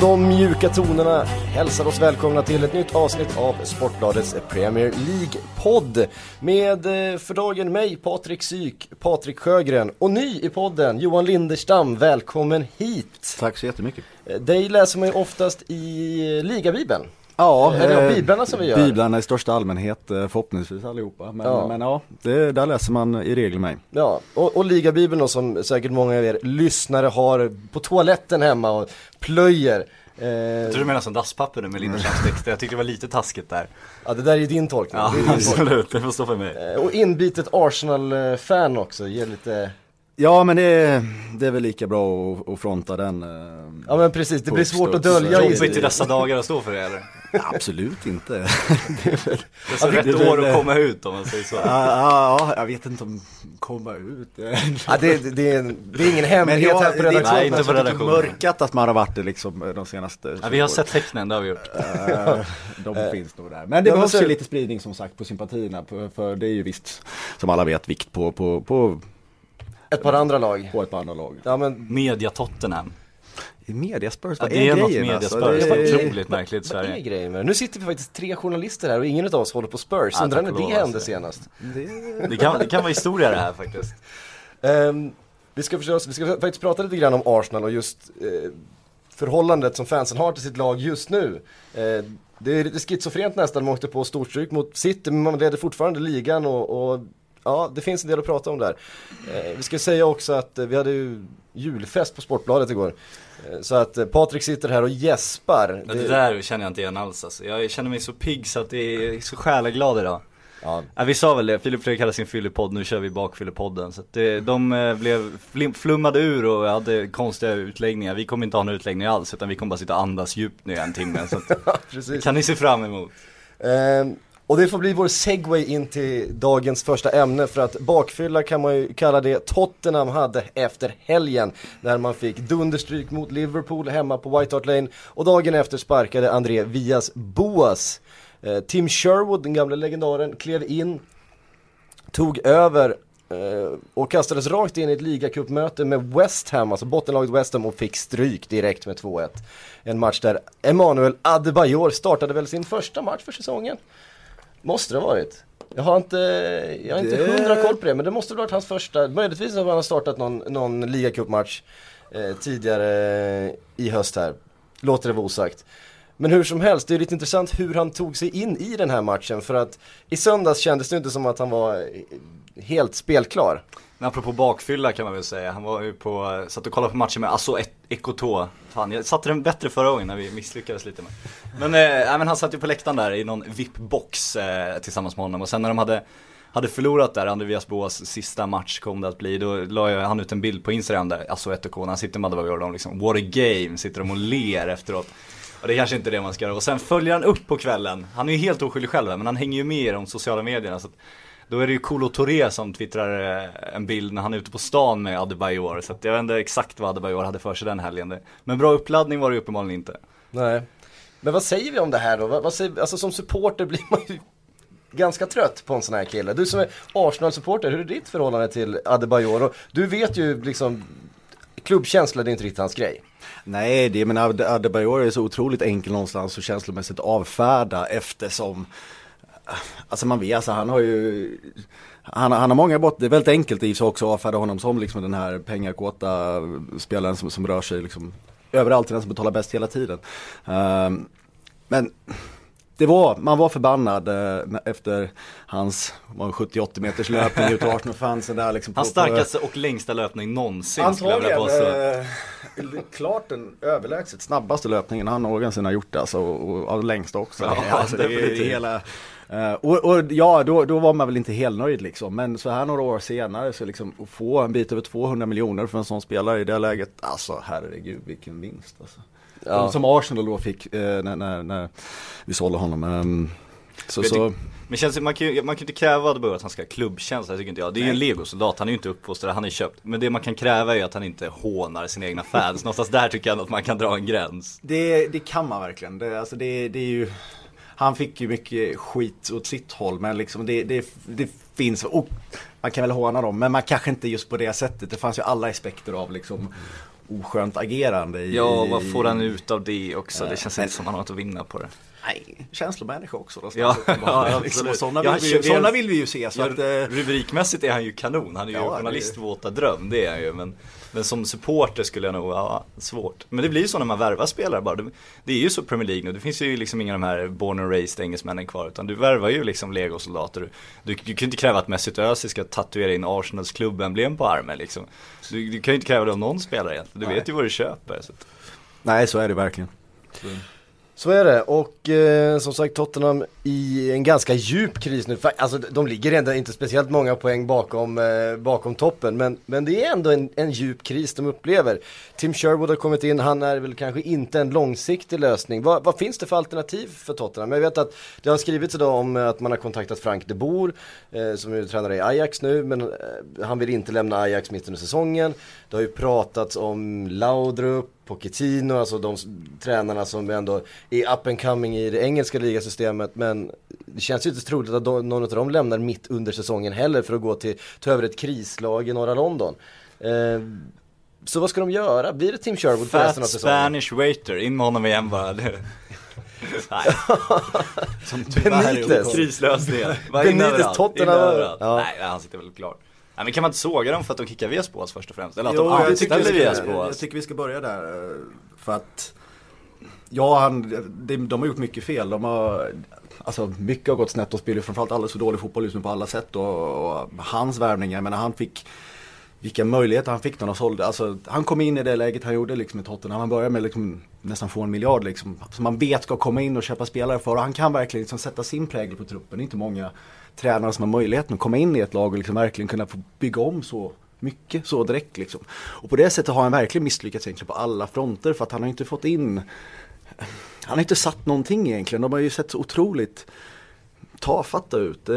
Och de mjuka tonerna hälsar oss välkomna till ett nytt avsnitt av Sportbladets Premier League-podd. Med eh, för dagen mig, Patrik Syk, Patrik Sjögren och ny i podden, Johan Linderstam. Välkommen hit! Tack så jättemycket. Eh, Dig läser man ju oftast i eh, Ligabibeln. Ja, Eller eh, biblarna som vi gör. Biblarna i största allmänhet, eh, förhoppningsvis allihopa. Men Ja. men ja det, där läser man i regel mig. Ja, och, och Ligabibeln då som säkert många av er lyssnare har på toaletten hemma och plöjer. Eh, Jag tror du menar som dasspapper nu med Linderstams texter, jag tyckte det var lite taskigt där ja, det där är ju din tolkning. Ja Det är din tolkning. absolut, det får stå för mig Eh, Och inbitet Arsenal-fan också, ger lite Ja men det är, det är väl lika bra att, att fronta den. eh, Ja men precis, det blir svårt att dölja Så- Jobbigt i dessa dagar att stå för det eller? Absolut inte. Det är så Ja, det- rätt det- det- år att komma ut om man säger så Ja, ja, ja, jag vet inte om komma ut. Ja, det, det, är, det är ingen hemlighet här på det är redaktionen. Nej, inte på så redaktionen. mörkat att man har varit det liksom de senaste ja, Vi har sett tecknen, det har vi gjort Eh, De finns nog där. Men det Ja, behövs så- ju lite spridning som sagt på sympatierna. För, för det är ju visst, som alla vet, vikt på, på, på, Ett par andra lag. på ett par andra lag. Ja men, Media Tottenham mediaspurs, ja, vad Det är något grejen, mediaspurs, alltså? det Det är är- otroligt märkligt i vad är Sverige grejen med? Nu sitter vi faktiskt tre journalister här och ingen av oss håller på Spurs. Ja, Undrar när det lov, hände alltså. senast. det- det kan, det kan vara historia det här faktiskt Ehm, vi, ska förstås, vi ska faktiskt prata lite grann om Arsenal och just eh, förhållandet som fansen har till sitt lag just nu. Eh, det är lite schizofrent nästan, man åkte på storstryk mot City men man leder fortfarande ligan och, och ja, det finns en del att prata om där. Eh, vi ska säga också att eh, vi hade ju julfest på Sportbladet igår. Eh, så att eh, Patrik sitter här och gäspar. ja, Det där känner jag inte igen alls alltså. Jag känner mig så pigg så att det är så själaglad idag ja, Ja, vi sa väl det, Filip Fredrik hade sin fyllepodd, nu kör vi bakfyllepodden. Så att det, de eh, blev flim, flummade ur och hade konstiga utläggningar. Vi kommer inte ha några utläggningar alls, utan vi kommer bara sitta och andas djupt nu i en timme. Så att, kan ni se fram emot. Och det får bli vår segway in till dagens första ämne för att bakfylla kan man ju kalla det Tottenham hade efter helgen när man fick dunderstryk mot Liverpool hemma på White Hart Lane och dagen efter sparkade André Vias Boas. Eh, Tim Sherwood, den gamla legendaren, klev in, tog över eh, och kastades rakt in i ett ligacupmöte med West Ham, alltså bottenlaget West Ham och fick stryk direkt med 2-1. En match där Emanuel Adebayor startade väl sin första match för säsongen. Måste det ha varit. Jag har inte, jag har inte Det- hundra koll på det men det måste ha varit hans första, möjligtvis har han startat någon, någon ligacupmatch eh, tidigare i höst här. Låter det vara osagt. Men hur som helst, det är lite intressant hur han tog sig in i den här matchen för att i söndags kändes det inte som att han var eh, helt spelklar. Men apropå bakfylla kan man väl säga, han var ju på, satt och kollade på matchen med Asso Ekoto. Fan, jag satte den bättre förra gången när vi misslyckades lite med. Men, eh, men han satt ju på läktaren där i någon VIP-box eh, tillsammans med honom och sen när de hade hade förlorat där, Andreas Boas sista match kom det att bli, då la jag han ut en bild på Instagram där, Asso Ekotå, när han sitter med Adebayor och de liksom, what a game, sitter de och ler efteråt. Och det är kanske inte är det man ska göra. Och sen följer han upp på kvällen, han är ju helt oskyldig själv här, men han hänger ju med i de sociala medierna. Så att då är det ju Kolo Touré som twittrar eh, en bild när han är ute på stan med Adebayor. Så att jag vet inte exakt vad Adebayor hade för sig den helgen. Men bra uppladdning var det ju uppenbarligen inte. Nej. Men vad säger vi om det här då? Vad, vad säger, alltså som supporter blir man ju ganska trött på en sån här kille. Du som är Arsenal-supporter, hur är ditt förhållande till Adebayor? Och du vet ju liksom, klubbkänsla det är inte riktigt hans grej. Nej, det men Ade- Adebayor är så otroligt enkel någonstans och känslomässigt avfärda eftersom Alltså man vet, alltså han har ju han, han har många brott, det är väldigt enkelt i sig också att avfärda honom som liksom den här pengakåta spelaren som, som rör sig liksom överallt, den som betalar bäst hela tiden. Ehm, men det var, man var förbannad eh, efter hans var det 70-80 meters löpning ut Arsenal-fansen där liksom. Hans på- starkaste och längsta löpning någonsin skulle jag Antagligen eh, klart den överlägset snabbaste löpningen han någonsin har gjort alltså, och, och, och längsta också. Ja, alltså, det är hela, eh, och, och ja, då, då var man väl inte helt nöjd liksom. Men så här några år senare så liksom få en bit över 200 miljoner för en sån spelare i det läget, alltså herregud vilken vinst alltså. Ja. Som Arsenal då fick eh, när, när, när vi sålde honom. ehm, så, så, Men känns, man, kan ju, man kan ju inte kräva Adebayor att han ska ha klubbkänsla, tycker inte jag. Det är ju en legosoldat, han är ju inte uppfostrad, han är köpt. Men det man kan kräva är ju att han inte hånar sina egna fans. Någonstans där tycker jag att man kan dra en gräns. Det, det kan man verkligen. Det, alltså det, det är ju, han fick ju mycket skit åt sitt håll men liksom det, det, det finns, och man kan väl håna dem men man kanske inte just på det sättet. Det fanns ju alla aspekter av liksom oskönt agerande. I, Ja, vad får han ut av det också? Det känns men- inte som han har något att vinna på det. Nej, känslomänniska också. Då, Ja, ja, liksom, och sådana, Ja, vill vi, ju- sådana vill vi ju se. Så Ja, att, eh, rubrikmässigt är han ju kanon, han är ju Ja, det- journalist våta dröm, det är han ju. Men, men som supporter skulle jag nog, ja, svårt. Men det blir ju så när man värvar spelare bara. Det, är ju så Premier League nu, det finns ju liksom inga de här born and raised engelsmännen kvar. Utan du värvar ju liksom legosoldater. Du, du, du kan ju inte kräva att Mesut Özil ska tatuera in Arsenals klubbemblem på armen liksom. Du, du kan ju inte kräva det av någon spelare egentligen, du Nej. vet ju vad du köper. Så. nej, så är det verkligen. Så så är det och eh, som sagt Tottenham i en ganska djup kris nu. Alltså de ligger ändå inte speciellt många poäng bakom, eh, bakom toppen men, men det är ändå en, en djup kris de upplever. Tim Sherwood har kommit in, han är väl kanske inte en långsiktig lösning. Vad, vad finns det för alternativ för Tottenham? Jag vet att det har skrivits idag om att man har kontaktat Frank de Boer eh, som är tränare i Ajax nu men eh, han vill inte lämna Ajax mitt under säsongen. Det har ju pratats om Laudrup Pochettino, alltså de tränarna som ändå är up and coming i det engelska ligasystemet. Men det känns ju inte troligt att de, någon av dem lämnar mitt under säsongen heller för att gå till, ta över ett krislag i norra London. Eh, så vad ska de göra? Blir det Tim Sherwood för resten av säsongen? Spanish waiter, in med honom igen bara. Nej. Som. Krislösningen. Bara Benitez, in överallt, Tottenham. Ja. Nej, nej, han sitter väl klar. Nej men kan man inte såga dem för att de kickar Vias först och främst? Eller att Jo, de jag, tycker anställer vi ska, Vias jag, jag tycker vi ska börja där. eh, För att Ja, han, de, de har gjort mycket fel. De har, alltså, mycket har gått snett och spelar framförallt alldeles för dålig fotboll just nu på alla sätt. Och, och hans värvningar, menar han fick vilka möjligheter han fick när de sålde. Alltså, han kom in i det läget han gjorde liksom, i Tottenham. Han började med liksom, nästan få en miljard liksom, som man vet ska komma in och köpa spelare för. Och han kan verkligen liksom, sätta sin prägel på truppen. Det är inte många tränare som har möjligheten att komma in i ett lag och liksom, verkligen kunna få bygga om så mycket så direkt. Liksom. Och på det sättet har han verkligen misslyckats egentligen på alla fronter för att han har inte fått in han har inte satt någonting egentligen. De har ju sett så otroligt tafatta ut. Eh,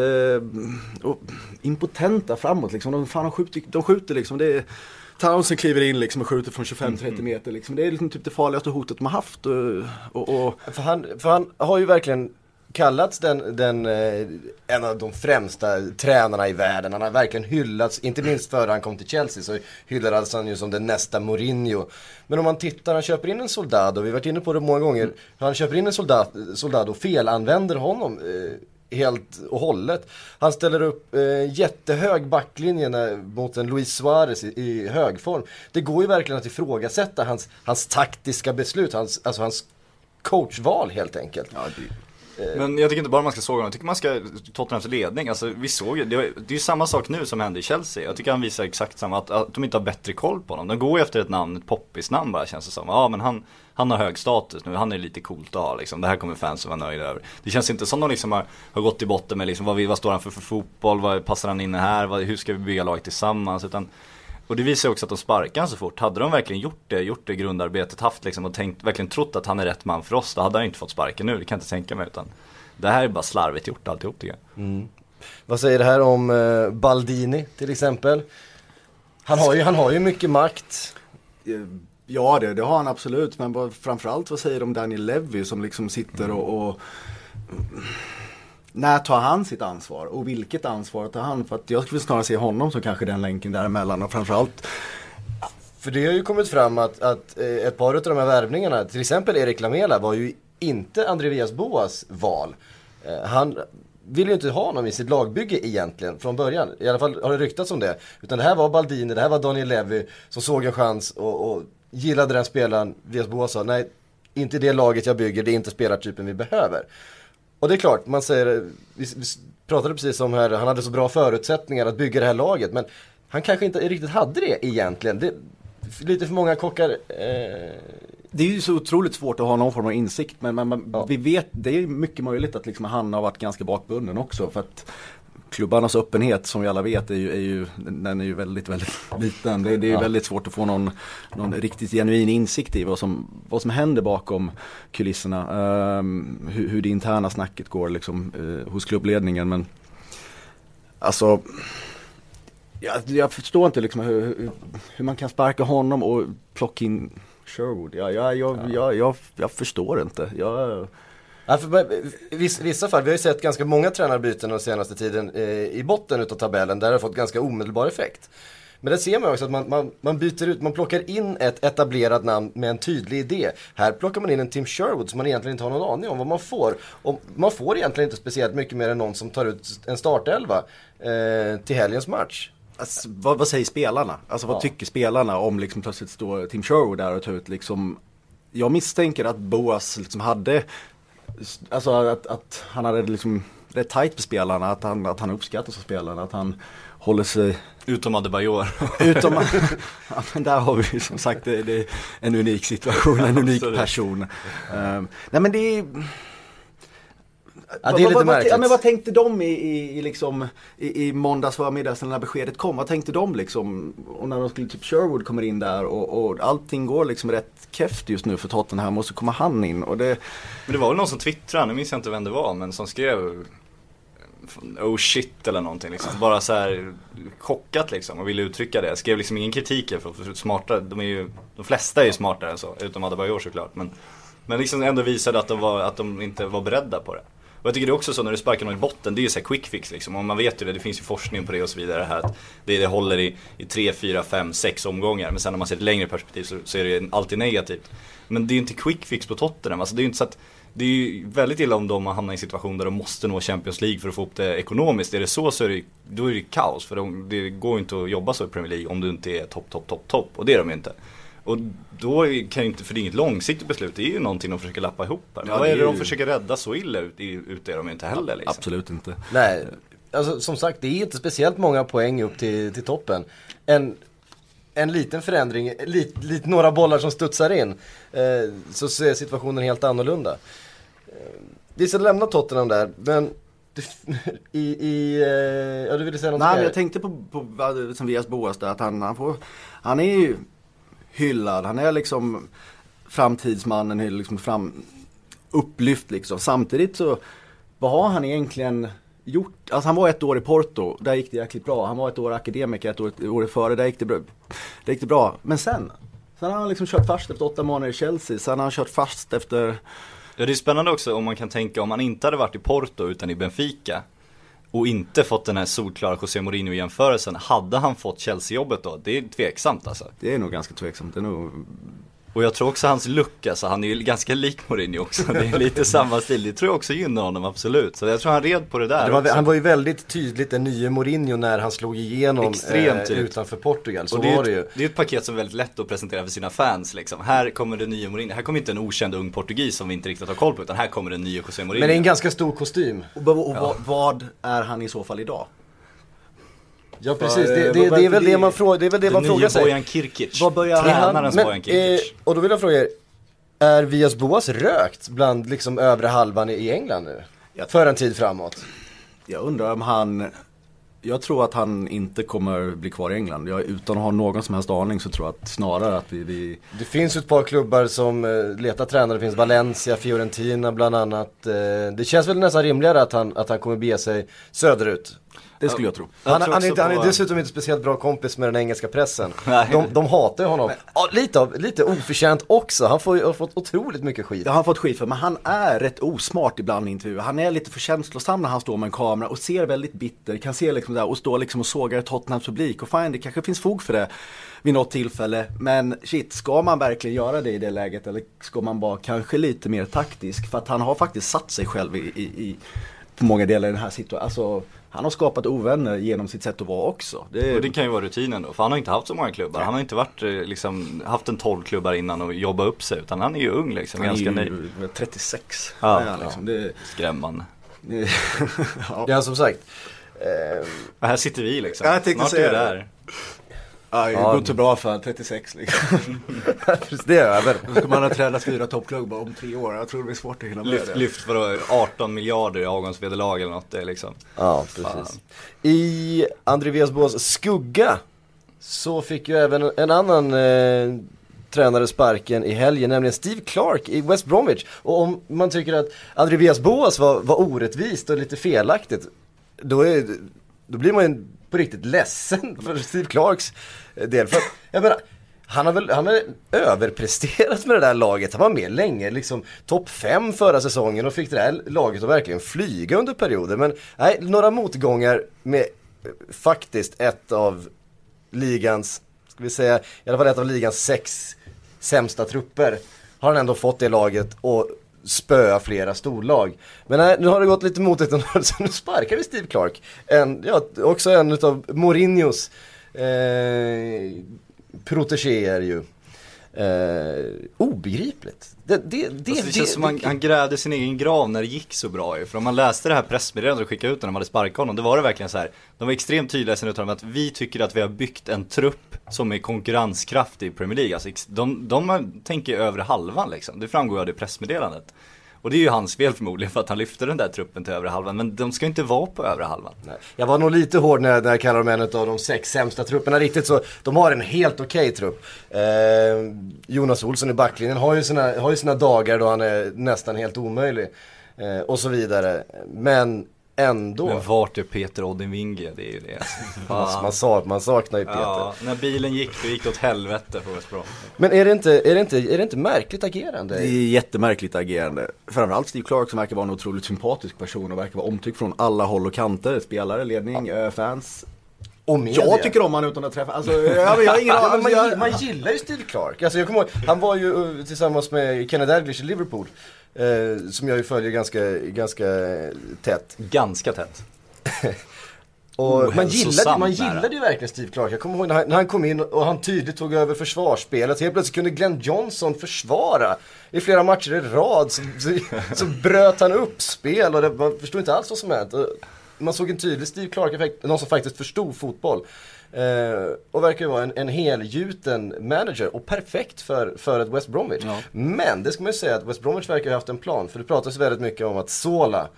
och impotenta framåt liksom. De, fan, de, skjuter, de skjuter liksom. Det är, Townsend kliver in liksom och skjuter från 25-30 meter liksom. Det är liksom typ det farligaste hotet de har haft. Och, och, och För han, för han har ju verkligen kallats den, den eh, en av de främsta tränarna i världen. Han har verkligen hyllats, inte minst före han kom till Chelsea så hyllades han ju som den nästa Mourinho. Men om man tittar, han köper in en Soldado, vi har varit inne på det många gånger. Han köper in en Soldado, Soldado felanvänder honom. Eh, helt och hållet. Han ställer upp eh, jättehög backlinje mot en Luis Suarez i, i högform. Det går ju verkligen att ifrågasätta hans, hans taktiska beslut, hans, alltså hans coachval helt enkelt. ja, det, Eh, men jag tycker inte bara man ska såga honom, jag tycker man ska, Tottenhams ledning, alltså vi såg ju, det, var- det är ju samma sak nu som hände i Chelsea. Jag tycker han visar exakt samma, att, att de inte har bättre koll på honom. De går ju efter ett namn, ett poppis-namn bara känns det som. Ja men han, han har hög status nu, han är lite coolt att ha liksom. Det här kommer fansen vara nöjda över. Det känns inte som de liksom har, har gått i botten med liksom, vad, vad står han för för fotboll, vad passar han in här, vad, hur ska vi bygga laget tillsammans. Utan, och det visar också att de sparkar han så fort. Hade de verkligen gjort det, gjort det grundarbetet, haft liksom och tänkt, verkligen trott att han är rätt man för oss, då hade han inte fått sparken nu, det kan jag inte tänka mig. Utan det här är bara slarvigt gjort alltihop tycker jag. Vad säger det här om eh, Baldini till exempel? Han har ju, han har ju mycket makt. Eh, Ja det, det har han absolut. Men framförallt vad säger du om Daniel Levy som liksom sitter och, och när tar han sitt ansvar och vilket ansvar tar han? För att jag skulle snarare se honom som kanske den länken däremellan och framförallt För det har ju kommit fram att, att eh, ett par av de här värvningarna, till exempel Erik Lamela var ju inte Andreas Boas val. Eh, han vill ju inte ha honom i sitt lagbygge egentligen från början. I alla fall har det ryktats om det. Utan det här var Baldini, det här var Daniel Levy som såg en chans och, och gillade den spelaren. Vias Boas sa, nej, inte det laget jag bygger, det är inte spelartypen vi behöver. Och det är klart, man säger, vi, vi pratade precis om här, han hade så bra förutsättningar att bygga det här laget. Men han kanske inte riktigt hade det egentligen. Det, lite för många kockar. Eh, Det är ju så otroligt svårt att ha någon form av insikt men, men, Ja. vi vet, det är mycket möjligt att liksom han har varit ganska bakbunden också för att klubbarnas öppenhet som vi alla vet är ju, är ju den är ju väldigt, väldigt liten. Det, det är Ja. väldigt svårt att få någon, någon riktigt genuin insikt i vad som, vad som händer bakom kulisserna. Ehm, hur, hur det interna snacket går liksom eh, hos klubbledningen men alltså jag, jag förstår inte liksom hur, hur, hur man kan sparka honom och plocka in Sherwood. Ja, ja, jag, jag, jag, jag förstår inte. Jag, Ja, för, vissa fall, vi har ju sett ganska många tränarbyten den senaste tiden eh, i botten utav tabellen där det har fått ganska omedelbar effekt. Men det ser man också att man, man, man byter ut, man plockar in ett etablerat namn med en tydlig idé. Här plockar man in en Tim Sherwood som man egentligen inte har någon aning om vad man får. Och man får egentligen inte speciellt mycket mer än någon som tar ut en startelva eh, till helgens match. Alltså, vad, vad, säger spelarna? Alltså vad ja. tycker spelarna om liksom plötsligt står Tim Sherwood där och tar ut liksom Jag misstänker att Boas liksom hade Alltså att, att han hade liksom rätt tajt med spelarna, att han, att han uppskattas av spelarna, att han håller sig Utom Adebayor. Utom, ja, men där har vi som sagt det, det är en unik situation, en unik person. Um, nej men det är Ja, det är lite märkligt. Ja, men vad tänkte de i, i, i, liksom, i, i måndags förmiddags när beskedet kom? Vad tänkte de liksom? Och när de skulle, typ Sherwood kommer in där och, och allting går liksom rätt keft just nu för Tottenham och så kommer han in och det Men det var väl någon som twittrade, nu minns jag inte vem det var, men som skrev Oh shit eller någonting liksom. Bara så här chockat liksom och ville uttrycka det. Skrev liksom ingen kritik för, för smarta, de är ju, de flesta är ju smartare än så, utom Adebayor såklart. Men, men liksom ändå visade att de, var, att de inte var beredda på det. Och jag tycker det är också så när du sparkar någon i botten, det är ju såhär quick fix liksom. Och man vet ju det, det finns ju forskning på det och så vidare här. Att det, det håller i, i 3, 4, 5, 6 omgångar. Men sen när man ser ett längre perspektiv så, så är det alltid negativt. Men det är ju inte quick fix på Tottenham. Alltså det är ju inte så att det är ju väldigt illa om de hamnar i en situation där de måste nå Champions League för att få upp det ekonomiskt. Är det så så är det, då är det kaos. För de, det går ju inte att jobba så i Premier League om du inte är topp, topp, topp, topp. Och det är de ju inte. Och då kan ju inte, för det är inget långsiktigt beslut, det är ju någonting de försöker lappa ihop här. Ja, vad är det de försöker rädda så illa ut, ut är de inte heller liksom. Absolut inte. Nej, alltså som sagt det är inte speciellt många poäng upp till, till toppen. En, en liten förändring, lit, lit, några bollar som studsar in, eh, så ser situationen helt annorlunda. Eh, vi ska lämna Tottenham där, men i, i eh, ja du ville säga något Nej men jag tänkte på, på som Vias Boas där, att han, han får, han är ju hyllad. Han är liksom framtidsmannen, liksom fram, upplyft liksom. Samtidigt så, vad har han egentligen gjort? Alltså han var ett år i Porto, där gick det jäkligt bra. Han var ett år akademiker, ett år, ett år före, där gick det bra. där gick det bra. Men sen, sen har han liksom kört fast efter åtta månader i Chelsea. Sen har han kört fast efter Ja det är spännande också om man kan tänka om han inte hade varit i Porto utan i Benfica och inte fått den här solklara José Mourinho-jämförelsen, hade han fått Chelsea-jobbet då? Det är tveksamt alltså. Det är nog ganska tveksamt. Det är nog och jag tror också hans look, alltså han är ju ganska lik Mourinho också. Det är lite samma stil. Det tror jag också gynnar honom absolut. Så jag tror han red på det där det var, Han var ju väldigt tydligt den nya Mourinho när han slog igenom Extremt eh, utanför Portugal. Så och det var det ju. Det är ett paket som är väldigt lätt att presentera för sina fans liksom. Här kommer det nya Mourinho. Här kommer inte en okänd ung portugis som vi inte riktigt har koll på. Utan här kommer den nya José Mourinho. Men det är en ganska stor kostym. Och, och, och vad är han i så fall idag? Ja precis, det, det, det, är väl det man, frågar, det är väl det man frågar sig. Den nya Kirkic. Vad börjar Tränarens Bojan Kirkic. Eh, och då vill jag fråga er, är Vias Boas rökt bland liksom övre halvan i England nu? Jag, för en tid framåt. Jag undrar om han jag tror att han inte kommer bli kvar i England. Jag, utan att ha någon som helst aning så tror jag att snarare att vi, vi... Det finns ju ett par klubbar som eh, letar tränare. Det finns Valencia, Fiorentina bland annat. Eh, det känns väl nästan rimligare att han, att han kommer bege sig söderut. Det skulle jag tro. Han, jag han, är, han är dessutom inte speciellt bra kompis med den engelska pressen. De, de hatar ju honom. Ja, lite, lite oförtjänt också. Han får, har fått otroligt mycket skit. Det har han fått skit för, men han är rätt osmart ibland i intervjuer. Han är lite för känslosam när han står med en kamera och ser väldigt bitter. Kan se liksom där och stå liksom och sågar Tottenhams publik. Och fine, det kanske finns fog för det vid något tillfälle. Men shit, ska man verkligen göra det i det läget? Eller ska man vara kanske lite mer taktisk? För att han har faktiskt satt sig själv i, i, i på många delar i den här situationen. Alltså, han har skapat ovänner genom sitt sätt att vara också. Det... Och det kan ju vara rutinen då, för han har inte haft så många klubbar. Han har inte varit, eh, liksom, haft en 12 klubbar innan och jobbat upp sig. Utan han är ju ung liksom, han ganska är ju 36. Ja, ja, liksom. det... Skrämmande. ja. ja, som sagt. Eh... Här sitter vi liksom. Jag Snart är vi där. Ja, det går inte så bra för 36 liksom. Precis det är över. Då ska man ha tränat fyra toppklubbar om tre år. Jag tror det blir svårt att hinna med lyft, det. Lyft för 18 miljarder i avgångsvederlag eller något. Det är liksom. Ja, precis. Fan. I André Viasboas skugga så fick ju även en annan eh, tränare sparken i helgen, nämligen Steve Clark i West Bromwich. Och om man tycker att André Vias-Boas var, var orättvist och lite felaktigt, då, är, då blir man ju på riktigt ledsen för Steve Clarks eh, del. För, jag menar, han har väl han har överpresterat med det där laget. Han var med länge, liksom topp 5 förra säsongen och fick det där laget att verkligen flyga under perioder. Men nej, några motgångar med eh, faktiskt ett av ligans, ska vi säga, i alla fall ett av ligans sex sämsta trupper. Har han ändå fått det laget och spöa flera storlag. Men nej, nu har det gått lite motigt så nu sparkar vi Steve Clark. En, ja, också en utav Mourinhos eh, protegéer ju. Eh, obegripligt. Det, det, det, alltså det känns som han, han grävde sin egen grav när det gick så bra ju. För om man läste det här pressmeddelandet och skickade ut när de hade sparkat honom, då var det verkligen så här. De var extremt tydliga i sin uttalande att vi tycker att vi har byggt en trupp som är konkurrenskraftig i Premier League. Alltså, de, de tänker över halvan liksom. Det framgår av det pressmeddelandet. Och det är ju hans fel förmodligen för att han lyfte den där truppen till övre halvan. Men de ska inte vara på övre halvan. Nej. Jag var nog lite hård när, när jag kallade dem en av de sex sämsta trupperna. Riktigt så, de har en helt okej okay trupp. Eh, Jonas Olsson i backlinjen har ju, sina, har ju sina dagar då han är nästan helt omöjlig. Eh, och så vidare. Men ändå. Men vart är Peter Odinvinge? Det är ju det. man, sak, man saknar ju Peter. Ja, när bilen gick, då gick det åt helvete för West. Men är det, inte, är, det inte, är det inte märkligt agerande? Det är jättemärkligt agerande. Framförallt Steve Clark som verkar vara en otroligt sympatisk person och verkar vara omtyckt från alla håll och kanter. Spelare, ledning, ja. fans. Och media. Jag tycker om honom utan att träffa, alltså jag, jag har ingen aning. Ja, man, man, gillar ju Steve Clark. Alltså jag kommer ihåg, han var ju uh, tillsammans med Kenny Dalglish i Liverpool. Eh, som jag ju följer ganska, ganska tätt. Ganska tätt. och man gillade, man gillade ju verkligen Steve Clark. Jag kommer ihåg när han, när han kom in och han tydligt tog över försvarsspelet. Helt plötsligt kunde Glenn Johnson försvara. I flera matcher i rad så, så, så bröt han upp spel och det, man förstod inte alls vad som hände. Man såg en tydlig Steve Clark-effekt, någon som faktiskt förstod fotboll. Eh, och verkar ju vara en, en helgjuten manager och perfekt för, för ett West Bromwich. Ja. Men det ska man ju säga att West Bromwich verkar ha haft en plan. För det pratas väldigt mycket om att Sola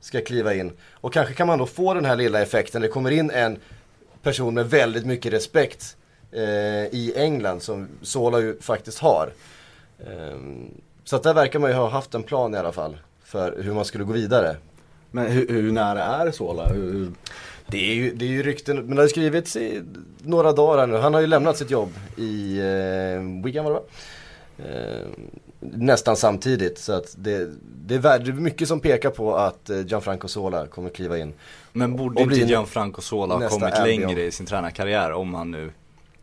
ska kliva in. Och kanske kan man då få den här lilla effekten. Det kommer in en person med väldigt mycket respekt eh, i England som Sola ju faktiskt har. Eh, så att där verkar man ju ha haft en plan i alla fall för hur man skulle gå vidare. Men hur, hur nära är Sola? Hur... Det är ju, det är ju rykten, men det har skrivits i några dagar här nu. Han har ju lämnat sitt jobb i eh, Wigan var det va? Eh, nästan samtidigt. Så att det, det, är, det är mycket som pekar på att eh, Gianfranco Sola kommer kliva in. Men borde inte Gianfranco Sola ha kommit längre i sin tränarkarriär om han nu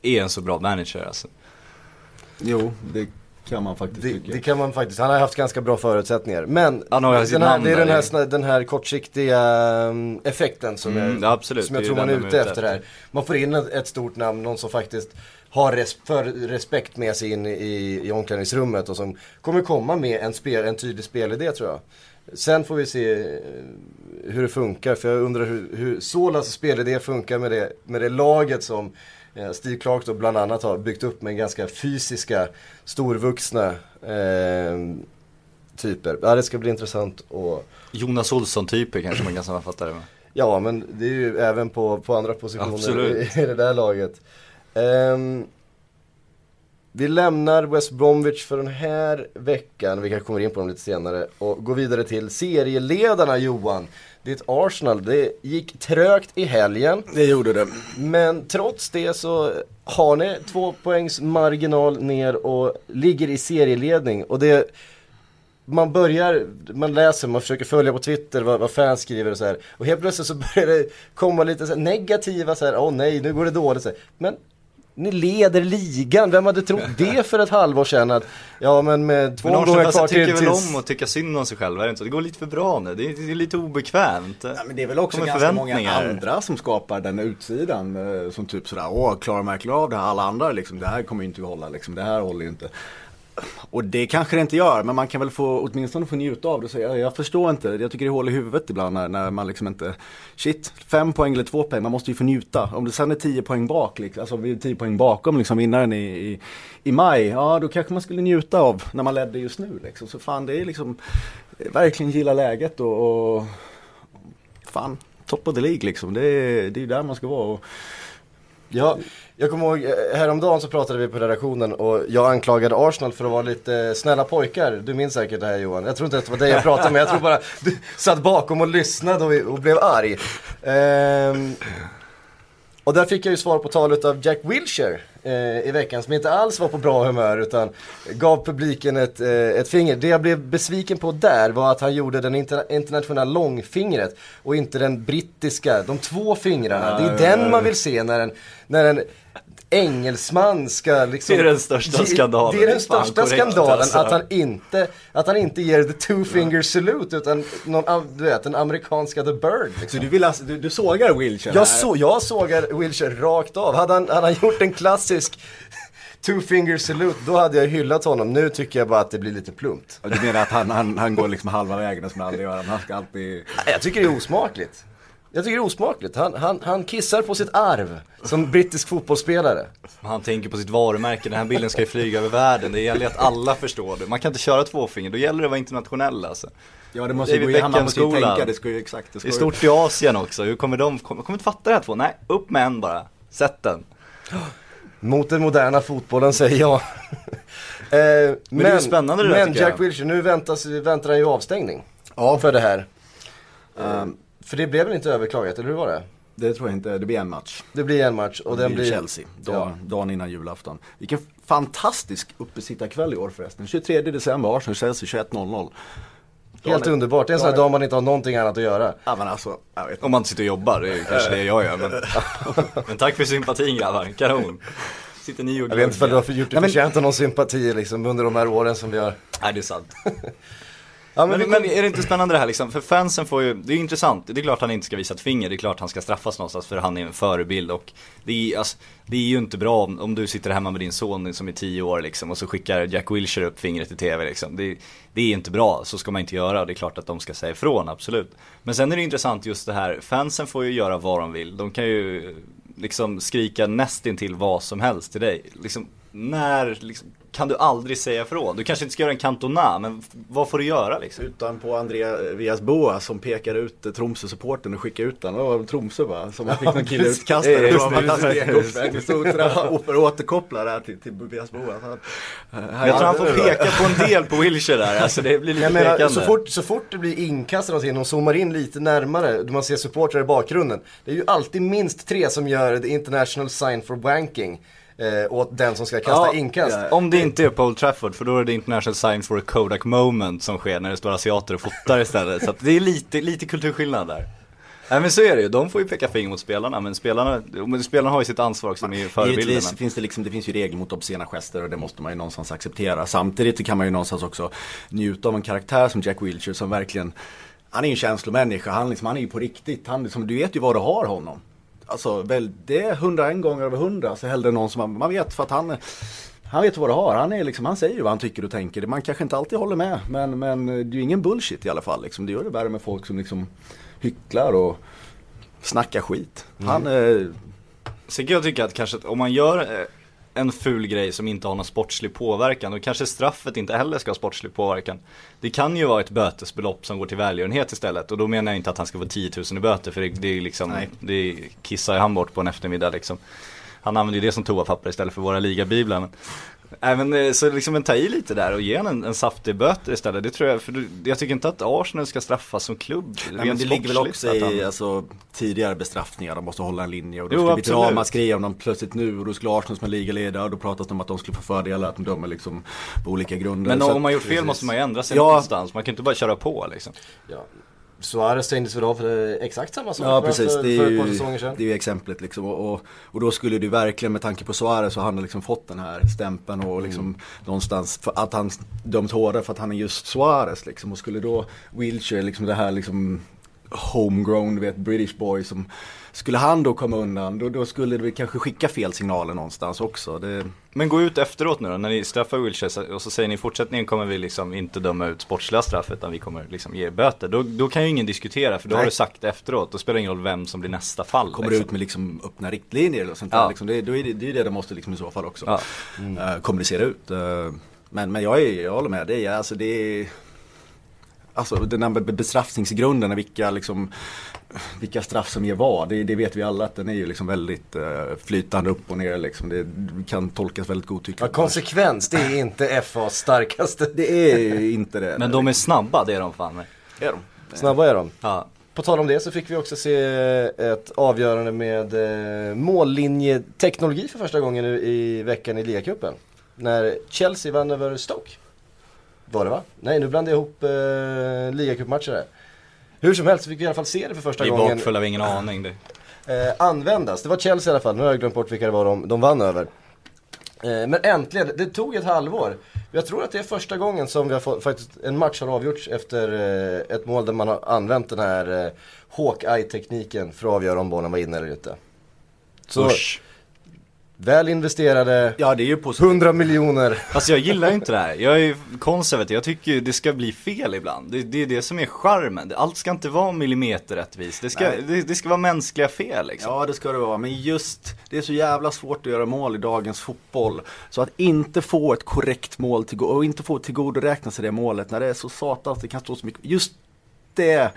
är en så bra manager alltså? Jo, det kan man faktiskt det. Det kan man faktiskt. Han har haft ganska bra förutsättningar. Men den här, det är den här, den här kortsiktiga mm, effekten som, mm, jag, absolut, som jag tror man är ute efter här. Man får in ett, stort namn, någon som faktiskt har res, för respekt med sig in i, i omklädningsrummet och som kommer komma med en, spel, en tydlig spelidé tror jag. Sen får vi se eh, hur det funkar, för jag undrar hur, hur Solas spelidé funkar med det, med det laget som Steve Clark då bland annat har byggt upp med ganska fysiska, storvuxna eh, typer. Ja, det ska bli intressant att... Jonas Olsson-typer kanske man kan sammanfatta det med. Ja, men det är ju även på, på andra positioner i, i, det där laget. Um, vi lämnar West Bromwich för den här veckan, vi kanske kommer in på dem lite senare, och går vidare till serieledarna Johan. Ditt Arsenal, det gick trögt i helgen. Det gjorde det. Men trots det så har ni två poängs marginal ner och ligger i serieledning. Och det man börjar, man läser, man försöker följa på Twitter vad, vad fans skriver och så här. Och helt plötsligt så börjar det komma lite så negativa så här, åh nej, nu går det dåligt. Så här. Men ni leder ligan, vem hade trott det för ett halvår sedan? Att, ja men med två men gånger kvar till... Tycker väl om att tycka synd om sig själv, är det inte så? Det går lite för bra nu, det är, det är lite obekvämt. Ja, men det är väl också ganska många andra som skapar den utsidan. Eh, som typ sådär, åh, klarar verkligen av det här? Alla andra liksom, det här kommer ju inte att hålla liksom, det här håller ju inte. Och det kanske det inte gör, men man kan väl få, åtminstone få njuta av det. Så jag, jag förstår inte, jag tycker det är hål i huvudet ibland när, när, man liksom inte, shit, fem poäng eller två poäng, man måste ju få njuta. Om det sen är tio poäng bak, liksom, alltså vi är tio poäng bakom liksom vinnaren i, i, i, maj, ja då kanske man skulle njuta av när man ledde just nu. Liksom. Så fan det är liksom, verkligen gilla läget och, och fan, top of the League liksom. Det är, ju där man ska vara. Och, Ja, jag kommer ihåg eh, häromdagen så pratade vi på redaktionen och jag anklagade Arsenal för att vara lite snälla pojkar. Du minns säkert det här Johan. Jag tror inte att det var dig jag pratade med. Jag tror bara du satt bakom och lyssnade och, och blev arg. Ehm, och där fick jag ju svar på talet av Jack Wilshere. eh, i veckan som inte alls var på bra humör utan gav publiken ett, eh, ett finger. Det jag blev besviken på där var att han gjorde den interna internationella långfingret och inte den brittiska, de två fingrarna. Det är den man vill se när en, när en engelsman ska liksom... Det är den största skandalen. Det är den Fan, största korrekt, skandalen alltså. att han inte, att han inte ger the two finger salute utan någon, du vet, den amerikanska the bird. Så Liksom. du vill alltså, du, du sågar Wilshire? Jag, så, jag sågar Wilshire rakt av. Hade han, hade han gjort en klassisk two finger salute, då hade jag hyllat honom. Nu tycker jag bara att det blir lite plumpt. Du menar att han, han, han går liksom halva vägen som han aldrig gör? Han ska alltid... Jag tycker det är osmakligt. Jag tycker det är osmakligt. Han, han, han kissar på sitt arv som brittisk fotbollsspelare. Han tänker på sitt varumärke, den här bilden ska ju flyga över världen. Det gäller att alla förstår det. Man kan inte köra tvåfinger, då gäller det att vara internationell alltså. Ja det måste ju David gå i, han måste ju tänka, det ska ju exakt, det ska är ju- stort i Asien också, hur kommer de, kommer, kommer inte fatta det här två? Nej, upp med en bara. Sätt den. Mot den moderna fotbollen säger jag. eh, men det är ju spännande det där, Men. Jack Wilshere, nu väntas, väntar han ju avstängning. Ja. För det här. Ehm, För det blev väl inte överklagat, eller hur var det? det tror jag inte, det blir en match. Det blir en match och det den blir. Chelsea, dag, Ja. dagen innan julafton. Vilken fantastisk uppesittarkväll i år förresten. 23 december, Arsenal-Chelsea 21.00. Helt Dagen- underbart, det är en sån här dagen- dag man inte har någonting annat att göra. Ja men alltså, jag vet inte. Om man inte sitter och jobbar, det är ju kanske det jag gör men, men tack för sympatin grabbar, kanon. Sitter ni och Jag vet inte om du har gjort dig förtjänt av någon sympati liksom under de här åren som vi har. Nej det är sant. Ja, Men, men kom- är det inte spännande det här liksom? För fansen får ju, det är ju intressant. Det är klart han inte ska visa ett finger, det är klart han ska straffas någonstans för han är en förebild och det är, alltså, det är ju inte bra om, om du sitter hemma med din son som är 10 år liksom och så skickar Jack Wilshere upp fingret i TV liksom. Det, det är inte bra, så ska man inte göra och det är klart att de ska säga ifrån, absolut. Men sen är det intressant just det här, fansen får ju göra vad de vill. De kan ju liksom skrika nästintill vad som helst till dig. Liksom, när liksom, kan du aldrig säga ifrån? Du kanske inte ska göra en kantona, men vad får du göra liksom? Utan på Andreas Boa som pekar ut Tromsö-supporten och skickar ut den. Det var Tromsö va? Som han fick någon kille utkastad. Det var fantastiskt. För att återkoppla det här till, till Andreas Boa. Han- jag tror han får peka på en del på Wilshire där, alltså det blir lite menar, pekande. så fort, så fort det blir inkastat någonting och zoomar in lite närmare, då man ser supportrar i bakgrunden. Det är ju alltid minst tre som gör the international sign for wanking eh, åt den som ska kasta Ja, inkast. ja. Om det inte är på Old Trafford, för då är det international sign for a Kodak moment som sker när det står asiater och fotar istället. Så att det är lite, lite kulturskillnad där. Nej men så är det ju, de får ju peka finger mot spelarna, men spelarna, men spelarna har ju sitt ansvar också, de är ju förebilderna. Finns det, liksom, det finns ju regler mot obscena gester och det måste man ju någonstans acceptera. Samtidigt kan man ju någonstans också njuta av en karaktär som Jack Wilshere som verkligen Han är ju en känslomänniska, han, liksom, han är ju på riktigt. Han, liksom, du vet ju vad du har honom. Alltså väl, det är 101 gånger över 100 så hellre någon som man, man vet för att han han vet vad du har, han, är liksom, han säger ju vad han tycker och tänker. Man kanske inte alltid håller med men, men det är ju ingen bullshit i alla fall. Liksom. Det gör det värre med folk som liksom hycklar och snackar skit. Han, eh, Sen kan jag tycka att kanske om man gör eh, en ful grej som inte har någon sportslig påverkan, då kanske straffet inte heller ska ha sportslig påverkan. Det kan ju vara ett bötesbelopp som går till välgörenhet istället och då menar jag inte att han ska få 10 000 i böter för det, det är liksom, Nej. det kissar ju han bort på en eftermiddag liksom. Han använder ju det som toapapper istället för våra ligabiblar. Men, även, eh, så liksom en ta i lite där och ge en, en saftig böter istället. Det tror jag, för du- jag tycker inte att Arsenal ska straffas som klubb. Nej, men det ligger väl också att i han- alltså, tidigare bestraffningar, de måste hålla en linje och då Jo, skulle det bli ramaskri om de plötsligt nu och då skulle Arsenal som är ligaledare och då pratas det om att de skulle få fördelar, att de dömer liksom på olika grunder. Men om man gjort fel precis. måste man ju ändra sig Ja. någonstans. Man kan inte bara köra på liksom. Ja. Suarez stängdes väl av för exakt samma sak Ja precis, för, det för är, ett par ju, säsonger sedan. det är ju exemplet liksom. Och, och, och då skulle du verkligen med tanke på Suarez så har han liksom fått den här stämpeln och liksom Mm. någonstans för att han dömt hårdare för att han är just Suarez liksom. Och skulle då Wilshire liksom det här liksom homegrown, du vet, British boy som Skulle han då komma undan, då, då skulle det kanske skicka fel signaler någonstans också. Det, Men gå ut efteråt nu då, när ni straffar Wilshire och så säger ni i fortsättningen kommer vi liksom inte döma ut sportsliga straff utan vi kommer liksom ge er böter. Då, då kan ju ingen diskutera för då har Nej. du sagt efteråt. Då spelar det ingen roll vem som blir nästa fall. kommer liksom. ut med liksom öppna riktlinjer och sånt där. Ja. Liksom. Det, då är det, det är det de måste liksom i så fall också Ja. eh, kommunicera ut. Eh, men, men jag, är, jag håller med dig, alltså det är Alltså den här be- bestraffningsgrunden, vilka, liksom, vilka straff som ger vad, det, det vet vi alla att den är ju liksom väldigt eh, flytande upp och ner. Liksom. Det kan tolkas väldigt Ja, godtyckligt. konsekvens, det är inte FAs starkaste. det är inte det. Men de är snabba, det är de fan med. är de. Snabba är de. Ja. på tal om det så fick vi också se ett avgörande med eh, mållinjeteknologi för första gången nu i veckan i ligacupen. När Chelsea vann över Stoke. Var det va? Nej, nu blandade jag ihop eh, ligacupmatcher här. Hur som helst fick vi i alla fall se det för första Vi är gången. bakfulla, vi har ingen aning. Det. Eh, användas. Det var Chelsea i alla fall, nu har jag glömt bort vilka det var de, de vann över. Eh, men äntligen, det tog ett halvår. Jag tror att det är första gången som vi har fått, faktiskt en match har avgjorts efter eh, ett mål där man har använt den här eh, Hawkeye-tekniken för att avgöra om bollen var inne eller inte. Så Usch. Väl investerade Ja det är ju positivt. 100 miljoner. Alltså jag gillar inte det här. Jag är konservativ. Jag tycker det ska bli fel ibland. Det, det är det som är charmen. Allt ska inte vara millimeterrättvist. Det ska, det, det ska vara mänskliga fel liksom. Ja det ska det vara, men just det är så jävla svårt att göra mål i dagens fotboll. Så att inte få ett korrekt mål till, och inte få tillgodoräkna sig det målet när det är så satans, det kan stå så mycket. Just det,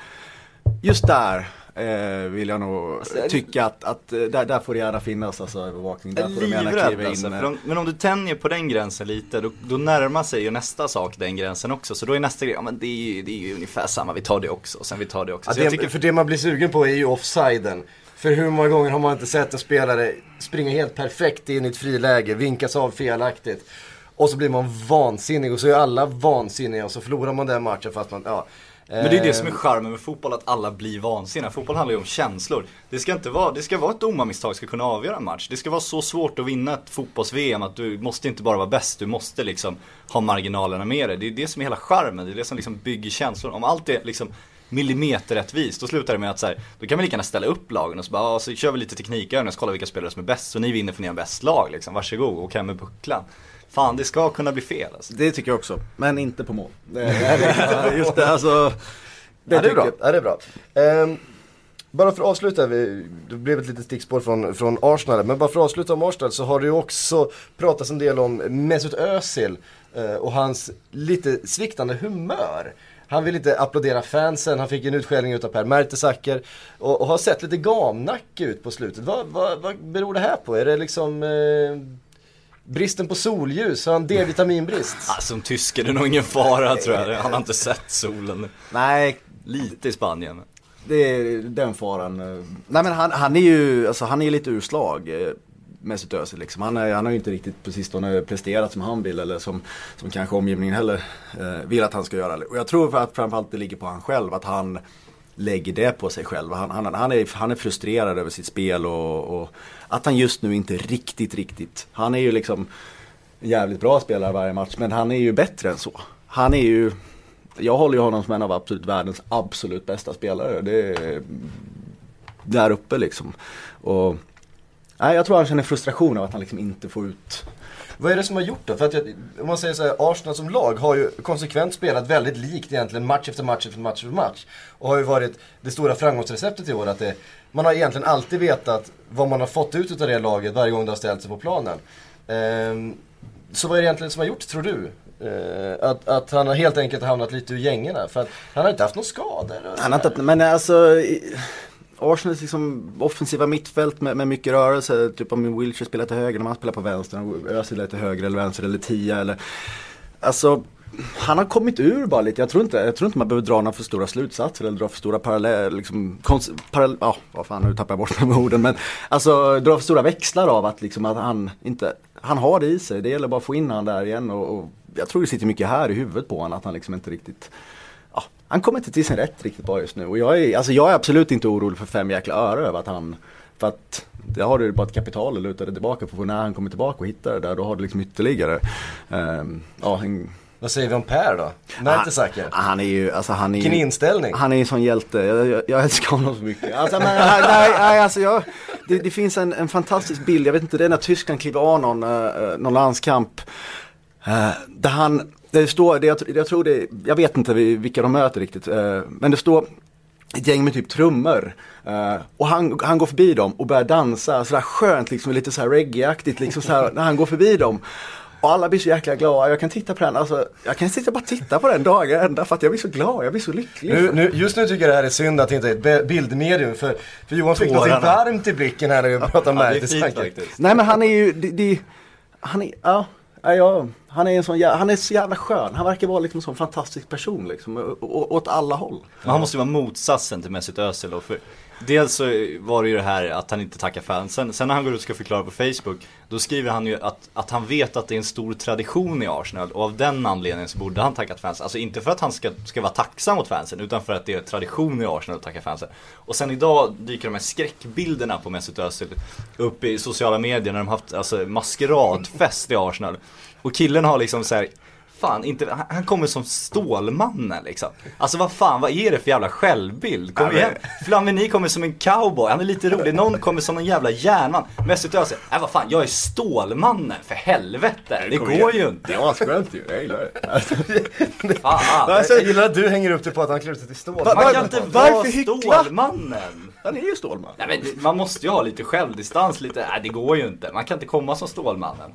just där eh, vill jag nog tycka att, att eh, där, där får det gärna finnas alltså övervakning. Där får de gärna kliva in. alltså. eh. För om, men om du tänjer på den gränsen lite, då, då närmar sig ju nästa sak den gränsen också. Så då är nästa grej, ja men det är ju, det är ju ungefär samma, vi tar det också, och sen vi tar det också. Ja, det, tycker, För det man blir sugen på är ju offsiden. För hur många gånger har man inte sett en spelare springa helt perfekt in i ett friläge, vinkas av felaktigt. Och så blir man vansinnig och så är alla vansinniga och så förlorar man den matchen fast man, ja. Men det är det Eh, som är charmen med fotboll, att alla blir vansinniga. Fotboll handlar ju om känslor. Det ska inte vara, det ska vara ett domarmisstag ska kunna avgöra en match. Det ska vara så svårt att vinna ett fotbolls-VM att du måste inte bara vara bäst, du måste liksom ha marginalerna med dig. Det är det som är hela charmen, det är det som liksom bygger känslor. Om allt är liksom millimeterrättvist, då slutar det med att så här, då kan vi lika gärna ställa upp lagen och så bara, ja, så kör vi lite teknikövningar och så kollar vi vilka spelare som är bäst. Så ni vinner för ni har bäst lag liksom, varsågod, och hem med bucklan. Fan, det ska kunna bli fel alltså. Det tycker jag också, men inte på mål. Det, det, just det, alltså. Det, det är tycker bra. Ja, det är bra. Ehm, bara för att avsluta, vi, det blev ett litet stickspår från, från Arsenal. Men bara för att avsluta om Arsenal så har det ju också pratats en del om Mesut Özil eh, och hans lite sviktande humör. Han vill inte applådera fansen, han fick en utskällning utav Per Mertesacker och, och har sett lite gamnack ut på slutet. Vad, vad, vad beror det här på? Är det liksom eh, bristen på solljus? Har han D-vitaminbrist? Ah, som tysk är det nog ingen fara tror jag. Han har inte sett solen. Nej, Lite i Spanien. Det är den faran. Nej men han, han är ju, alltså han är lite urslag. eh, Mesut Özil liksom. Han, är, han har ju inte riktigt på sistone presterat som han vill eller som, som kanske omgivningen heller eh, vill att han ska göra. Och jag tror för att framförallt det ligger på han själv, att han lägger det på sig själv. Han, han, han, är, han är frustrerad över sitt spel och, och att han just nu inte riktigt, riktigt, han är ju liksom en jävligt bra spelare varje match men han är ju bättre än så. Han är ju jag håller ju honom som en av absolut världens absolut bästa spelare. Det är där uppe liksom. Och, nej, jag tror han känner frustration av att han liksom inte får ut vad är det som har gjort det? För att jag, om man säger så här, Arsenal som lag har ju konsekvent spelat väldigt likt egentligen match efter match efter match efter match. Och har ju varit det stora framgångsreceptet i år. Att det, man har egentligen alltid vetat vad man har fått ut av det laget varje gång det har ställt sig på planen. Ehm, så vad är det egentligen som har gjort, tror du? Eh, att, att han har helt enkelt hamnat lite ur gängorna. För att han har inte haft någon skada. eller? Han har inte, men alltså i- Arsenals liksom offensiva mittfält med, med mycket rörelse. Typ om Wilshire spelar till höger, när man spelar på vänster. Özil är till höger eller vänster eller tia eller Alltså han har kommit ur bara lite. Jag tror inte, jag tror inte man behöver dra några för stora slutsatser eller dra för stora paralleller. Liksom, parallell, ja, vad fan nu tappar jag bort mig med orden. Men alltså dra för stora växlar av att, liksom, att han inte, han har det i sig. Det gäller bara att få in han där igen. Och, och jag tror det sitter mycket här i huvudet på honom att han liksom inte riktigt han kommer inte till sin rätt riktigt bra just nu. Och jag är, alltså jag är absolut inte orolig för fem jäkla öre över att han, för att det har du bara ett kapital att luta dig tillbaka på. För när han kommer tillbaka och hittar det där, då har du liksom ytterligare, ehm, ja, en, Vad säger vi om Per då? Mertesacker? han, han är ju, alltså han är Vilken ju, inställning. han är en sån hjälte, jag, jag, jag älskar honom så mycket. Alltså, men, nej, nej, nej, alltså jag, det, det finns en, en fantastisk bild, jag vet inte, det är när Tyskland kliver av någon, uh, någon landskamp. Uh, där han, det står, det, jag, jag tror det, jag vet inte vilka de möter riktigt, uh, men det står ett gäng med typ trummor. Uh, och han, han går förbi dem och börjar dansa sådär skönt, liksom lite såhär reggae-aktigt liksom såhär, när han går förbi dem. Och alla blir så jäkla glada. Jag kan titta på den, alltså, jag kan sitta bara titta på den dagen ända för att jag blir så glad, jag blir så lycklig. Nu, nu, just nu tycker jag det här är synd att det inte är ett bildmedium för, för Johan fick något varmt i blicken här när vi Ja, är fint Mertesacker. faktiskt. Nej men han är ju, det, det, han är, ja, ja, Han är, en sån, han är så jävla skön. Han verkar vara liksom en sån fantastisk person liksom. Åt alla håll. Men han måste ju vara motsatsen till Mesut Özil då, för Dels så var det ju det här att han inte tackar fansen. Sen när han går ut och ska förklara på Facebook Då skriver han ju att, att han vet att det är en stor tradition i Arsenal och av den anledningen så borde han tackat fansen. Alltså inte för att han ska, ska vara tacksam mot fansen utan för att det är tradition i Arsenal att tacka fansen. Och sen idag dyker de här skräckbilderna på Mesut Özil upp i sociala medier när de haft alltså, maskeradfest i Arsenal. Och killen har liksom så här Fan, inte, han- kommer som Stålmannen liksom. Alltså vad fan, vad är det för jävla självbild? Kom igen. Flamini kommer som en cowboy, han är lite rolig. Någon kommer som en jävla järnman. Mesut Özil, nej vad fan, jag är Stålmannen, för helvete. Det går ju inte. Det är asgrönt ju, jag gillar det. Fan. Jag gillar att du hänger upp dig på att han klär ut sig till stål. Va- Man kan inte Varför vara? Stålmannen. Han är ju Stålman. Nej men man måste ju ha lite självdistans, lite, nej det går ju inte. Man kan inte komma som Stålmannen.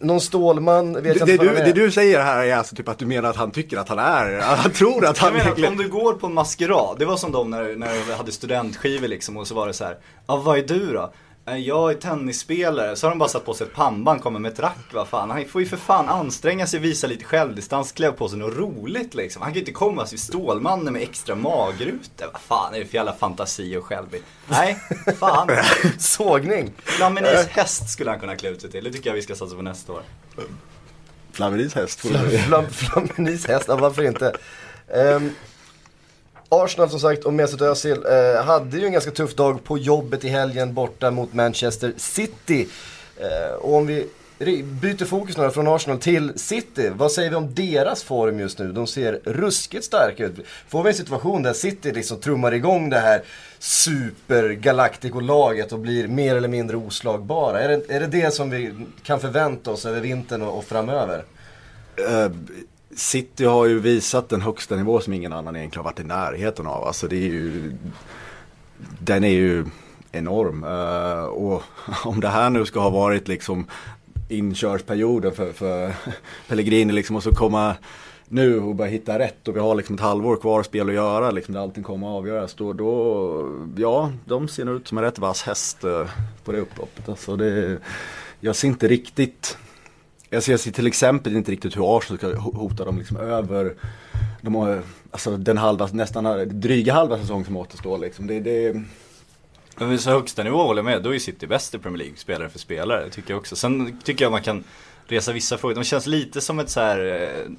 Någon Stålman vet Det, jag det, inte du, vad han det du säger här är alltså typ att du menar att han tycker att han är, han tror att Jag han menar, egentligen... om du går på en maskerad, det var som de när, när vi hade studentskivor liksom och så var det så här. Ja vad är du då? "Eh, Jag är tennisspelare, så har de bara satt på sig ett pannband, kommer med ett rack, vad fan. Han får ju för fan anstränga sig, visa lite självdistans, klä på sig något roligt liksom. Han kan ju inte komma som Stålmannen med extra magrutor. Vad fan är det för jävla fantasi och självbild? Nej, fan. Sågning. Flaminis häst skulle han kunna klä ut sig till, det tycker jag vi ska satsa på nästa år. Flammeris häst. Flam, Flaminis häst, ja, varför inte? Ehm, Arsenal som sagt och Mesut Özil eh, hade ju en ganska tuff dag på jobbet i helgen borta mot Manchester City. Eh, och om vi byter fokus nu från Arsenal till City, vad säger vi om deras form just nu? De ser ruskigt starka ut. Får vi en situation där City liksom trummar igång det här super Galactico-laget och blir mer eller mindre oslagbara? Är det, är det det som vi kan förvänta oss över vintern och, och framöver? Uh, City har ju visat en högsta nivå som ingen annan egentligen har varit i närheten av. Alltså det är ju, den är ju enorm. Eh, och om det här nu ska ha varit liksom inkörsperioden för, för Pellegrini liksom och så komma nu och börja hitta rätt och vi har liksom ett halvår kvar spel att göra liksom där allting kommer att avgöras. Då, då, ja, de ser nog ut som en rätt vass häst eh, på det upploppet. Alltså det, jag ser inte riktigt jag ser, jag ser till exempel inte riktigt hur Arsenal ska hota dem liksom över de har, alltså den halva, nästan dryga halva säsong som återstår liksom. Det, det, Men vid så högsta nivå håller jag med, då är City bäst i Premier League, spelare för spelare, tycker jag också. Sen tycker jag man kan resa vissa frågor, de känns lite som ett så här eh,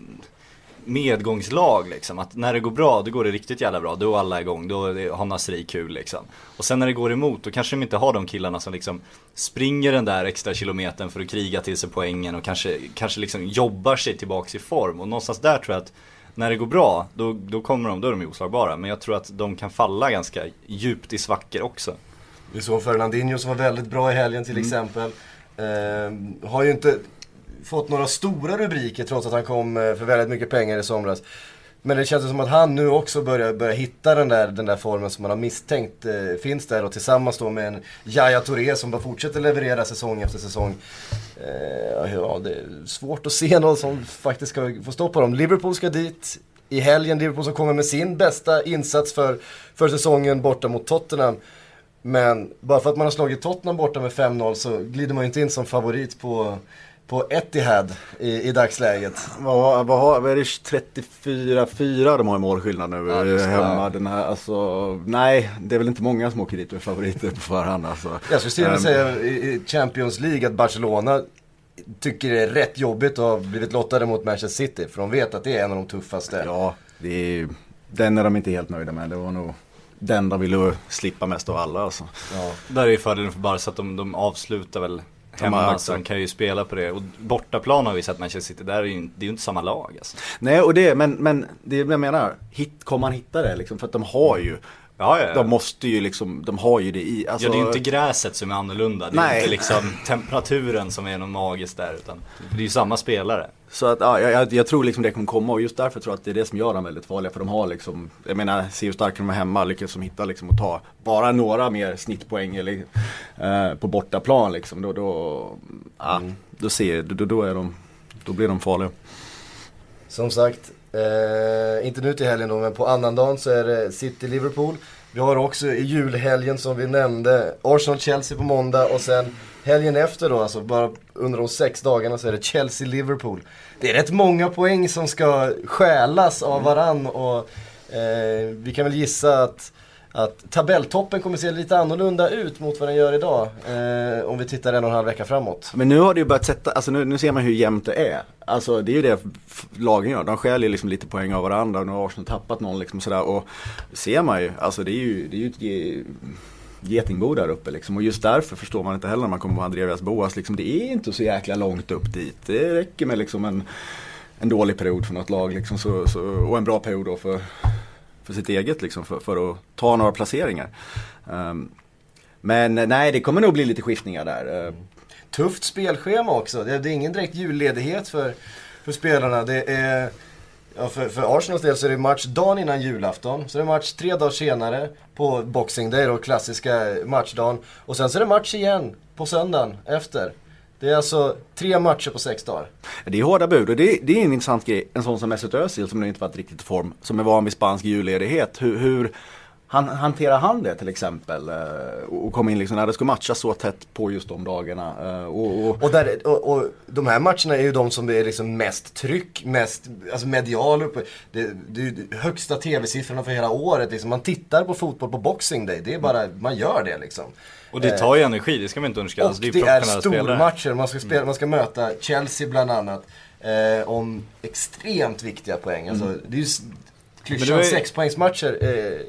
medgångslag liksom. Att när det går bra, då går det riktigt jävla bra, då är alla igång, då har Nasri kul liksom. Och sen när det går emot, då kanske de inte har de killarna som liksom springer den där extra kilometern för att kriga till sig poängen och kanske, kanske liksom jobbar sig tillbaks i form. Och någonstans där tror jag att när det går bra, då, då kommer de, då är de oslagbara. Men jag tror att de kan falla ganska djupt i svackor också. Vi såg Fernandinho som var väldigt bra i helgen till exempel. Eh, har ju inte fått några stora rubriker trots att han kom eh, för väldigt mycket pengar i somras. Men det känns som att han nu också börjar, börjar hitta den där, den där formen som man har misstänkt eh, finns där och tillsammans då med en Yahya Touré som bara fortsätter leverera säsong efter säsong. Eh, ja, det är svårt att se någon som faktiskt ska få stopp på dem. Liverpool ska dit i helgen. Liverpool som kommer med sin bästa insats för, för säsongen borta mot Tottenham. Men bara för att man har slagit Tottenham borta med 5-0 så glider man ju inte in som favorit på, på Etihad i, i dagsläget. vad, vad, har, vad är det 34-4 de har i målskillnad nu Ja, hemma. Den här, alltså, nej, det är väl inte många som åker dit med favoriter på förhand alltså. Jag skulle till och med Ehm, säga i i Champions League att Barcelona tycker det är rätt jobbigt att ha blivit lottade mot Manchester City. För de vet att det är en av de tuffaste. Ja, det är, den är de inte helt nöjda med. Det var nog den de ville slippa mest av alla alltså. Ja. Där är ju fördelen för Barca att de, de avslutar väl hemma, har- så de kan ju spela på det. Och bortaplan har vi sett Manchester City, där är ju, det är ju inte samma lag alltså. Nej, och det, men, men det är det jag menar. Hit, kommer man hitta det liksom? För att de har ju, Ja, ja, ja. de måste ju liksom, de har ju det i. Alltså, Ja, det är ju inte gräset som är annorlunda. Det är Nej. inte liksom temperaturen som är något magiskt där. Utan det är ju samma spelare. Så att, ja, jag, jag tror liksom det kommer komma och just därför tror jag att det är det som gör dem väldigt farliga. För de har liksom, jag menar, se hur starka de är hemma, lyckas de hitta liksom och ta bara några mer snittpoäng eller, eh, på bortaplan liksom. Då, då, ja, då, ser, då, då, är de, då blir de farliga. Som sagt, Eh, inte nu till helgen då, men på annandagen så är det City-Liverpool. Vi har också i julhelgen som vi nämnde Arsenal-Chelsea på måndag och sen helgen efter då, alltså bara under de sex dagarna så är det Chelsea-Liverpool. Det är rätt många poäng som ska stjälas av varann och eh, vi kan väl gissa att att tabelltoppen kommer se lite annorlunda ut mot vad den gör idag. Eh, om vi tittar en och en halv vecka framåt. Men nu har det ju börjat sätta, alltså nu, nu ser man hur jämnt det är. Alltså det är ju det lagen gör. De stjäl ju liksom lite poäng av varandra. Nu har Arsenal tappat någon liksom sådär. Och ser man ju, alltså det är ju, det är ju ett getingbo där uppe liksom. Och just därför förstår man inte heller när man kommer på Andreas Boas. Liksom, det är inte så jäkla långt upp dit. Det räcker med liksom en, en dålig period för något lag liksom, så, så, och en bra period då för för sitt eget liksom för, för att ta några placeringar. Um, men nej, det kommer nog bli lite skiftningar där. Eh, Tufft spelschema också. Det är, det är ingen direkt julledighet för, för spelarna. Det är, ja, för, för Arsenals del så är det match dagen innan julafton. Så det är match tre dagar senare på Boxing Day då, klassiska matchdagen. Och sen så är det match igen på söndagen efter. Det är alltså tre matcher på sex dagar. Det är hårda bud och det, det är en intressant grej. En sån som Mesut Özil som nu inte varit riktigt i form. Som är van vid spansk julledighet. Hur, hur han, hanterar han det till exempel? Eh, och kom in liksom när det ska matchas så tätt på just de dagarna. Eh, och, och... och, där, och, och de här matcherna är ju de som det är liksom mest tryck, mest alltså medial uppe. Det, det är högsta tv-siffrorna för hela året. Liksom. Man tittar på fotboll på Boxing Day. Det är bara, man gör det liksom. Och det tar ju energi, det ska man inte underskatta. Och det är, är stormatcher. Man ska, spela, man ska möta Chelsea bland annat. Eh, om extremt viktiga poäng. Alltså, mm. Det är ju klyschan sexpoängsmatcher eh,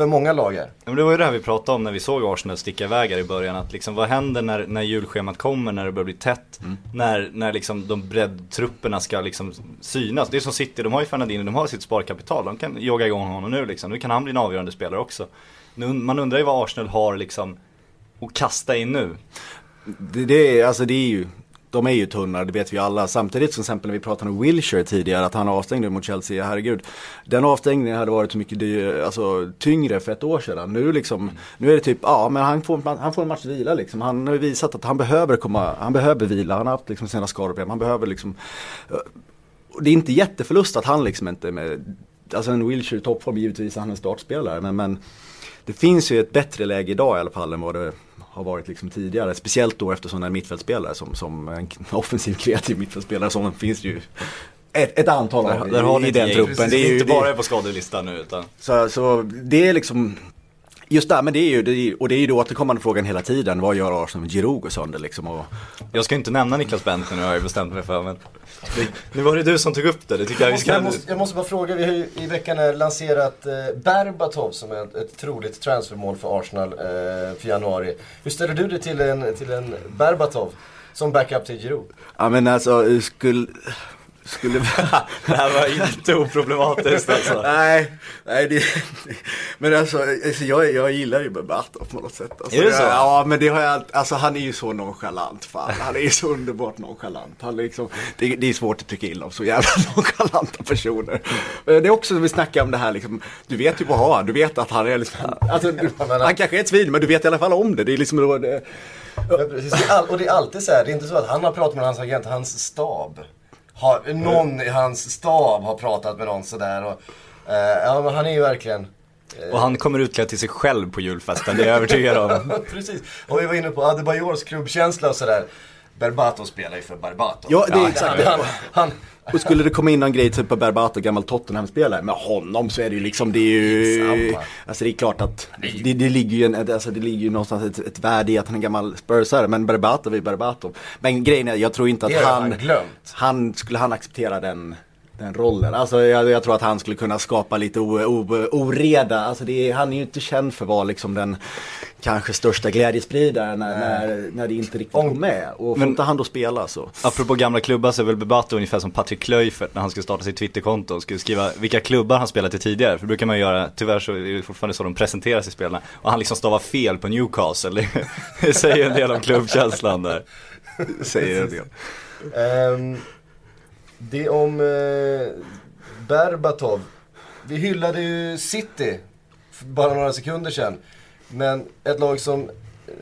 för många lag här. Men det var ju det här vi pratade om när vi såg Arsenal sticka iväg här i början. Att liksom, vad händer när, när julschemat kommer, när det börjar bli tätt? Mm. När, när liksom de breddtrupperna ska liksom synas. Det är som City, de har ju Fernandino, de har sitt sparkapital. De kan jogga igång honom nu liksom. Nu kan han bli en avgörande spelare också. Man undrar ju vad Arsenal har liksom att kasta in nu. Det, det, är, alltså det är ju, de är ju tunna, det vet vi alla. Samtidigt som exempel när vi pratade om Wilshire tidigare, att han avstängde mot Chelsea, herregud. Den avstängningen hade varit så mycket dy, alltså, tyngre för ett år sedan. Nu, liksom, nu är det typ, ja men han får, han får en match vila liksom. Han har ju visat att han behöver komma, han behöver vila, han har haft liksom sina skadeproblem, han behöver liksom eh, Det är inte jätteförlust att han liksom inte är med, alltså en Wilshire i toppform, givetvis är han en startspelare, men, men det finns ju ett bättre läge idag i alla fall än vad det har varit liksom tidigare. Speciellt då eftersom en mittfältspelare som, som en offensiv kreativ mittfältspelare som finns ju ett, ett antal där, där har i, i den truppen. Det är ju inte bara på skadelistan nu utan. Så, så det är liksom Just det, men det är ju, det är, och det är ju då återkommande frågan hela tiden. Vad gör Arsenal med Giroud och sönder liksom? Och... Jag ska inte nämna Niklas Bentner nu har jag bestämt mig för. Men det, nu var det du som tog upp det, det tycker jag vi ska... Jag måste, jag måste bara fråga, vi har ju i veckan lanserat eh, Berbatov som är ett, ett troligt transfermål för Arsenal eh, för januari. Hur ställer du dig till en, till en Berbatov som backup till Giroud? Ja men alltså, skulle skulle... det här var inte oproblematiskt alltså. nej, nej det, men alltså, alltså jag, jag gillar ju Berbatov på något sätt. Alltså, är det så? Jag, ja, men det har jag, alltså han är ju så nonchalant fan. Han är ju så underbart nonchalant. Han liksom, det, det är svårt att tycka illa om så jävla nonchalanta personer. Det är också som vi snackar om det här liksom, du vet ju vad han du vet att han är liksom, alltså, du, han kanske är ett svin men du vet i alla fall om det. Det är liksom då, det, Ja, precis. Och det är alltid så här, det är inte så att han har pratat med hans agent, hans stab har, någon i hans stab har pratat med någon sådär. Och, uh, ja, men han är ju verkligen och han kommer utklädd till sig själv på julfesten, det är jag övertygad om. Precis, och vi var inne på Adebayors klubbkänsla och sådär. Berbato spelar ju för Barbato. Ja, det är ja, exakt. Han, han, och skulle det komma in någon grej typ på Berbato, gammal Tottenham-spelare, med honom så är det ju liksom, det är ju... Alltså det är klart att det, det ligger ju en, alltså det ligger ju någonstans ett, ett värde i att han är en gammal Spursare, men Berbato är Berbato. Men grejen är, jag tror inte att han, han, han, skulle han acceptera den den rollen. Alltså jag, jag, tror att han skulle kunna skapa lite o, o, oreda. Alltså är, han är ju inte känd för att vara liksom den kanske största glädjespridaren när, när, när det inte riktigt går med. Och får inte han då spela så. Apropå gamla klubbar så är väl Bebato ungefär som Patrik Klöifert när han skulle starta sitt Twitterkonto och skulle skriva vilka klubbar han spelat i tidigare. För det brukar man göra, tyvärr så är det fortfarande så de presenterar sig spelarna. Och han liksom stavar fel på Newcastle. Det säger en del om klubbkänslan där. säger en del. Um, det om eh, Berbatov. Vi hyllade ju City för bara några sekunder sedan. Men ett lag som eh,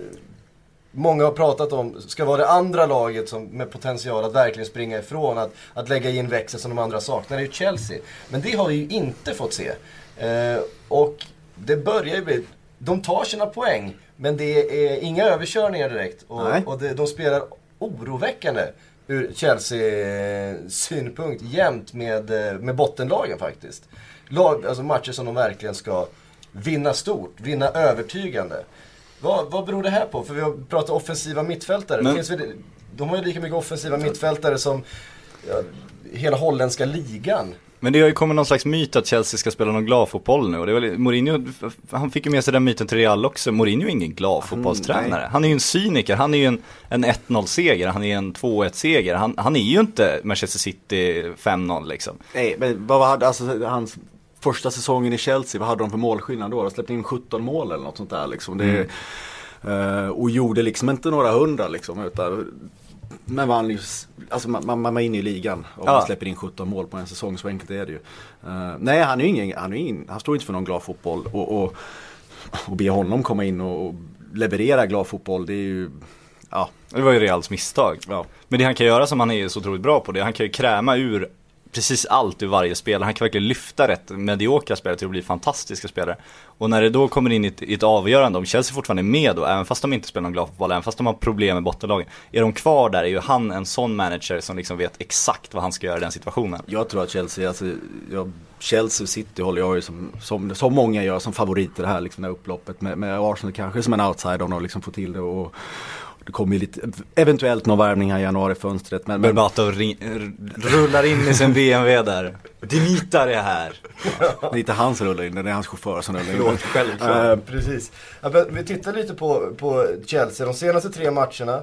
många har pratat om ska vara det andra laget som med potential att verkligen springa ifrån, att, att lägga in växel som de andra saknar, det är ju Chelsea. Men det har vi ju inte fått se. Eh, och det börjar ju bli, de tar sina poäng, men det är inga överkörningar direkt. Och, och det, de spelar oroväckande ur Chelsea-synpunkt jämt med, eh, med bottenlagen faktiskt. Lag, alltså matcher som de verkligen ska vinna stort, vinna övertygande. Vad, vad beror det här på? För vi har pratat offensiva mittfältare. Men... Finns väl, de har ju lika mycket offensiva mittfältare som ja, hela holländska ligan. Men det har ju kommit någon slags myt att Chelsea ska spela någon glad fotboll nu och det väl, Mourinho, han fick ju med sig den myten till Real också. Mourinho är ingen glad fotbollstränare. Han är ju en cyniker, han är ju en, en 1-0 seger, han är en 2-1 seger. Han, han är ju inte Manchester City 5-0 liksom. Nej, men vad var alltså hans första säsongen i Chelsea, vad hade de för målskillnad då? De släppte in 17 mål eller något sånt där liksom. Det, mm. Uh, och gjorde liksom inte några hundra liksom. Utan, men vann ju, alltså man, man, man var inne i ligan och ja. man släpper in 17 mål på en säsong, så enkelt är det ju. Uh, nej, han är ingen, han, är ingen, han står inte för någon glad fotboll. Och, och, och be honom komma in och, och leverera glad fotboll, det är ju Ja. Det var ju Reals misstag. Ja. Men det han kan göra som han är så otroligt bra på, det han kan ju kräma ur precis allt ur varje spelare. Han kan verkligen lyfta rätt mediokra spelare till att bli fantastiska spelare. Och när det då kommer in i ett, i ett avgörande, om Chelsea fortfarande är med då, även fast de inte spelar någon glad fotboll, även fast de har problem med bottenlagen. Är de kvar där är ju han en sån manager som liksom vet exakt vad han ska göra i den situationen. Jag tror att Chelsea, alltså, jag, Chelsea och City håller jag ju som, som, som många gör som favoriter här liksom, det här upploppet. Med, med Arsenal kanske som en outsider om de liksom får till det. Och, det kommer ju lite, eventuellt någon värvning här i januari-fönstret. Men, men... Berbato rullar in i sin BMW där. Dimitar är här. det är inte han som rullar in, det är hans chaufför som rullar in. Förlåt, självklart. Uh, precis. vi tittar lite på, på Chelsea, de senaste tre matcherna.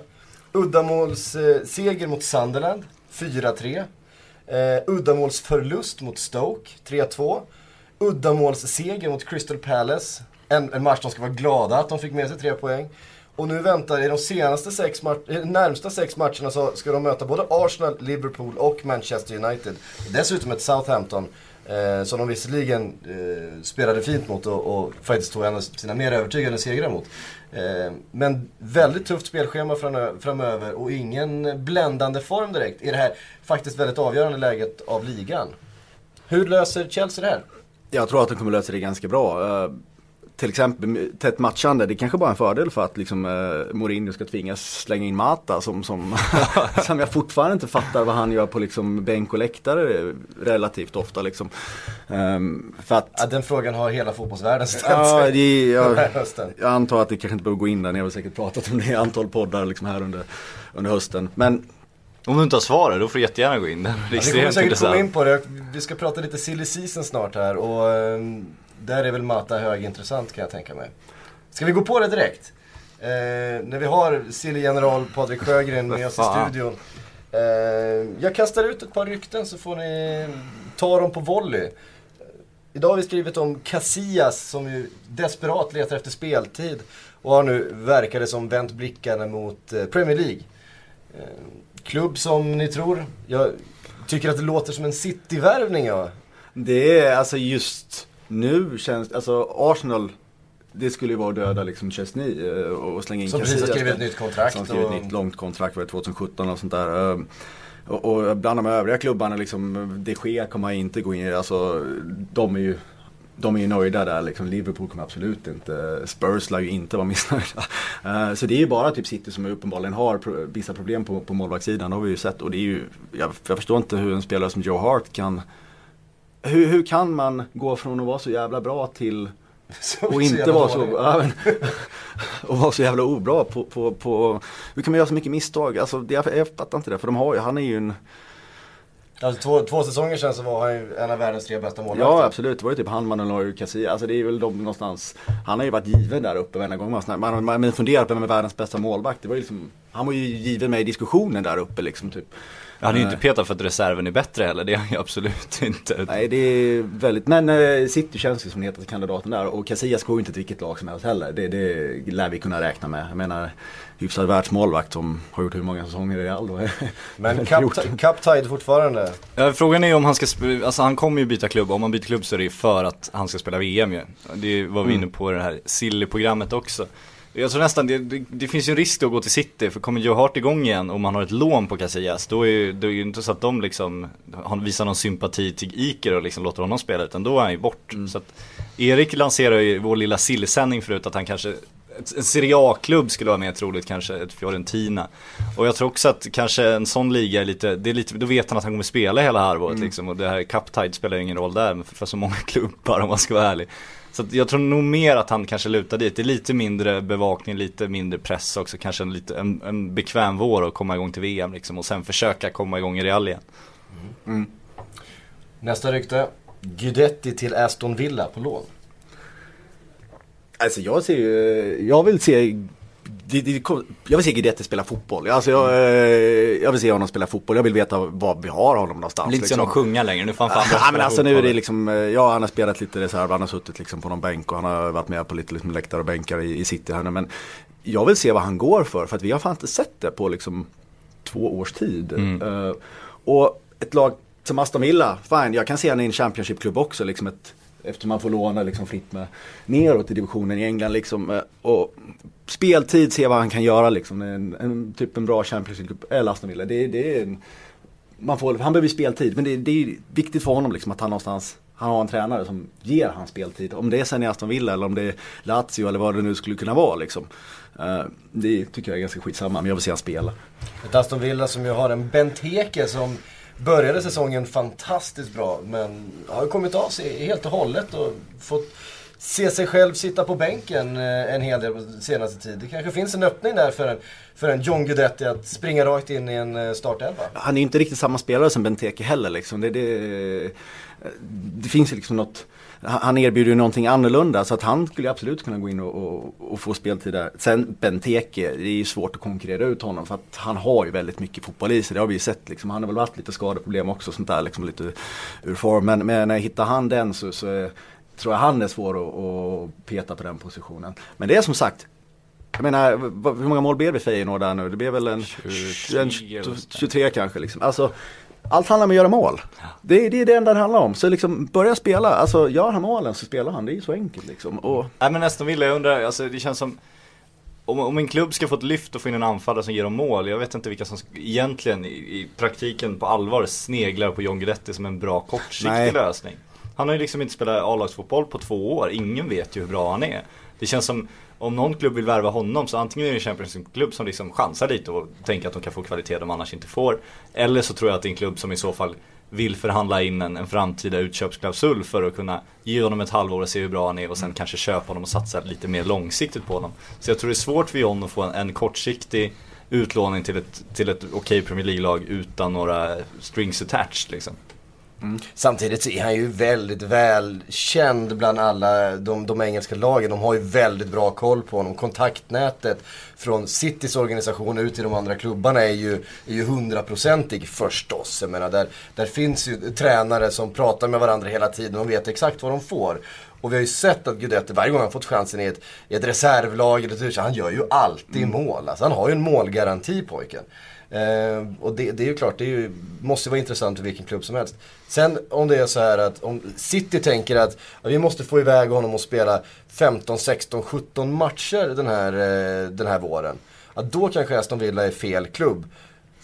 Uddamålsseger eh, mot Sunderland, 4-3. Eh, uddamålsförlust mot Stoke, 3-2. Uddamålsseger mot Crystal Palace. En, en match de ska vara glada att de fick med sig tre poäng. Och nu väntar, i de senaste sex närmsta sex matcherna så ska de möta både Arsenal, Liverpool och Manchester United. Dessutom ett Southampton eh, som de visserligen eh, spelade fint mot och, och faktiskt tog en av sina mer övertygande segrar mot. Eh, men väldigt tufft spelschema framöver och ingen bländande form direkt i det här faktiskt väldigt avgörande läget av ligan. Hur löser Chelsea det här? Jag tror att de kommer lösa det ganska bra. Eh, till exempel tätt matchande, det kanske bara är en fördel för att liksom, eh, Mourinho ska tvingas slänga in Mata som, som, som jag fortfarande inte fattar vad han gör på liksom, bänk och läktare relativt ofta. Liksom. Um, för att, ja, den frågan har hela fotbollsvärlden ställt ja, sig det, jag, jag antar att det kanske inte behöver gå in där, ni har säkert pratat om det i antal poddar liksom, här under, under hösten. Men om du inte har svaret, då får du jättegärna gå in. Det är ja, vi kommer säkert komma in på det. Vi ska prata lite silly season snart här. Och, um, där är väl Mata högintressant kan jag tänka mig. Ska vi gå på det direkt? Eh, när vi har Silly General Patrik Sjögren med oss i studion. Eh, jag kastar ut ett par rykten så får ni ta dem på volley. Idag har vi skrivit om Casillas som ju desperat letar efter speltid och har nu, verkar det som, vänt blickarna mot eh, Premier League. Eh, klubb som ni tror, jag tycker att det låter som en City-värvning ja. Det är alltså just nu känns, alltså Arsenal det skulle ju vara att döda liksom Chesney eh, och slänga in Som precis har skrivit ett nytt kontrakt. Som skrivit ett nytt långt kontrakt, var 2017 och sånt där. Eh, och, och bland de övriga klubbarna, liksom, de Gea kommer inte gå in alltså de är ju de är ju nöjda där liksom. Liverpool kommer absolut inte, Spurs lär ju inte vara missnöjda. Uh, så det är ju bara typ City som uppenbarligen har vissa problem på, på målvaktssidan, det har vi ju sett. Och det är ju, jag, jag förstår inte hur en spelare som Joe Hart kan hur, hur kan man gå från att vara så jävla bra till och inte vara så, ja, och vara så jävla obra på, på, på, hur kan man göra så mycket misstag? Alltså, det, jag, jag fattar inte det, för de har, han är ju en Alltså två, två säsonger sedan så var han ju en av världens tre bästa målvakter. Ja absolut, det var ju typ han, Manolo och Casilla. Alltså det är väl de någonstans. Han har ju varit given där uppe varenda gång. Man, man, man funderar på vem är världens bästa målvakt. Det var ju liksom, han var ju given med i diskussionen där uppe liksom. Typ. Han är ju inte petad för att reserven är bättre heller, det är han ju absolut inte. Nej det är väldigt, men äh, City känns ju som den hetaste kandidaten där och Casillas går ju inte till vilket lag som helst heller. Det, det lär vi kunna räkna med. Jag menar hyfsad världsmålvakt som har gjort hur många säsonger i Real då. Men cup tide fortfarande? Ja, frågan är ju om han ska, alltså han kommer ju byta klubb, om han byter klubb så är det ju för att han ska spela VM ju. Det var vi mm. inne på i det här Silly-programmet också. Jag tror nästan, det, det, det finns ju en risk då att gå till City, för kommer Joe Hart igång igen och man har ett lån på Casillas, då är ju, det är ju inte så att de liksom visar någon sympati till Iker och liksom låter honom spela, utan då är han ju bort. Mm. Så att Erik lanserar ju vår lilla sillsändning förut att han kanske en Serie A-klubb skulle vara mer troligt kanske, ett Fiorentina. Och jag tror också att kanske en sån liga är lite, det är lite då vet han att han kommer spela hela halvåret mm. liksom. Och det här Cup Tide spelar ingen roll där för, för så många klubbar om man ska vara ärlig. Så jag tror nog mer att han kanske lutar dit. Det är lite mindre bevakning, lite mindre press också. Kanske en, lite, en, en bekväm vår och komma igång till VM liksom. Och sen försöka komma igång i Real igen. Mm. Mm. Nästa rykte. Gudetti till Aston Villa på lån. Alltså jag ser ju, jag vill se det, det, jag vill se Guidetti spela fotboll. Alltså jag, eh, jag vill se honom spela fotboll. Jag vill veta var vi har honom någonstans. Lite liksom. som att sjunga längre. Nu fan fan Ja men alltså nu är det liksom, eh, ja han har spelat lite reserv. Han har suttit liksom på någon bänk och han har varit med på lite liksom läktare och bänkar i, i city här nu. Men jag vill se vad han går för. För att vi har fan inte sett det på liksom två års tid. Mm. Uh, och ett lag som Aston Villa, fine, jag kan se honom i en Championship-klubb också. Liksom ett, Eftersom man får låna liksom fritt med neråt i divisionen i England liksom. Eh, och speltid, se vad han kan göra liksom. En, en typ en bra Champions League eller Aston Villa. Det, det är en, man får, han behöver speltid men det, det, är viktigt för honom liksom att han någonstans han har en tränare som ger han speltid. Om det är sen i Aston Villa eller om det är Lazio eller vad det nu skulle kunna vara liksom. Eh, det tycker jag är ganska skitsamma, men jag vill se han spela. Ett Aston Villa som ju har en Benteke som började säsongen fantastiskt bra men har kommit av sig helt och hållet och fått se sig själv sitta på bänken eh, en hel del på senaste tid. Det kanske finns en öppning där för en, för en John Guidetti att springa rakt in i en eh, startelva. Han är ju inte riktigt samma spelare som Benteke heller liksom. Det, det, det finns ju liksom något han erbjuder ju någonting annorlunda så att han skulle absolut kunna gå in och, och, och få speltid där. Sen Benteke, det är ju svårt att konkurrera ut honom för att han har ju väldigt mycket fotboll i sig. Det har vi ju sett liksom. Han har väl varit lite skadeproblem också sånt där liksom lite ur form. Men, men när jag hittar han den så, så är, tror jag han är svår att, att peta på den positionen. Men det är som sagt jag menar, hur många mål blev vi Feyenoord där nu? Det blev väl en 23, en 23 kanske liksom. Alltså, allt handlar om att göra mål. Det, det är det enda det handlar om. Så liksom börja spela, alltså gör han målen så spelar han. Det är ju så enkelt liksom. Och... Nej men nästan vill jag undrar, alltså det känns som om, om en klubb ska få ett lyft och få in en anfallare som ger dem mål, jag vet inte vilka som egentligen i, i praktiken på allvar sneglar på John Guidetti som en bra kortsiktig Nej. lösning. Han har ju liksom inte spelat A-lagsfotboll på två år, ingen vet ju hur bra han är. Det känns som, om någon klubb vill värva honom så antingen är det en Champions League-klubb som liksom chansar lite och tänker att de kan få kvalitet de annars inte får. Eller så tror jag att det är en klubb som i så fall vill förhandla in en, en framtida utköpsklausul för att kunna ge honom ett halvår och se hur bra han är och sen mm. kanske köpa honom och satsa lite mer långsiktigt på honom. Så jag tror det är svårt för John att få en, en kortsiktig utlåning till ett, till ett okej okay Premier League-lag utan några strings attached liksom. Mm. Samtidigt så är han ju väldigt välkänd bland alla de, de, engelska lagen. De har ju väldigt bra koll på honom. Kontaktnätet från Citys organisation ut till de andra klubbarna är ju, är ju hundraprocentig förstås. Jag menar, där, där finns ju tränare som pratar med varandra hela tiden och vet exakt vad de får. Och vi har ju sett att Guidetti varje gång han fått chansen i ett, i ett reservlag, eller han gör ju alltid mm. mål. Alltså, han har ju en målgaranti pojken. Eh, och det, det, är ju klart, det är ju, måste vara intressant för vilken klubb som helst. Sen om det är så här att om City tänker att ja, vi måste få iväg honom och spela 15, 16, 17 matcher den här, eh, den här våren. Ja, då kanske Aston Villa är fel klubb.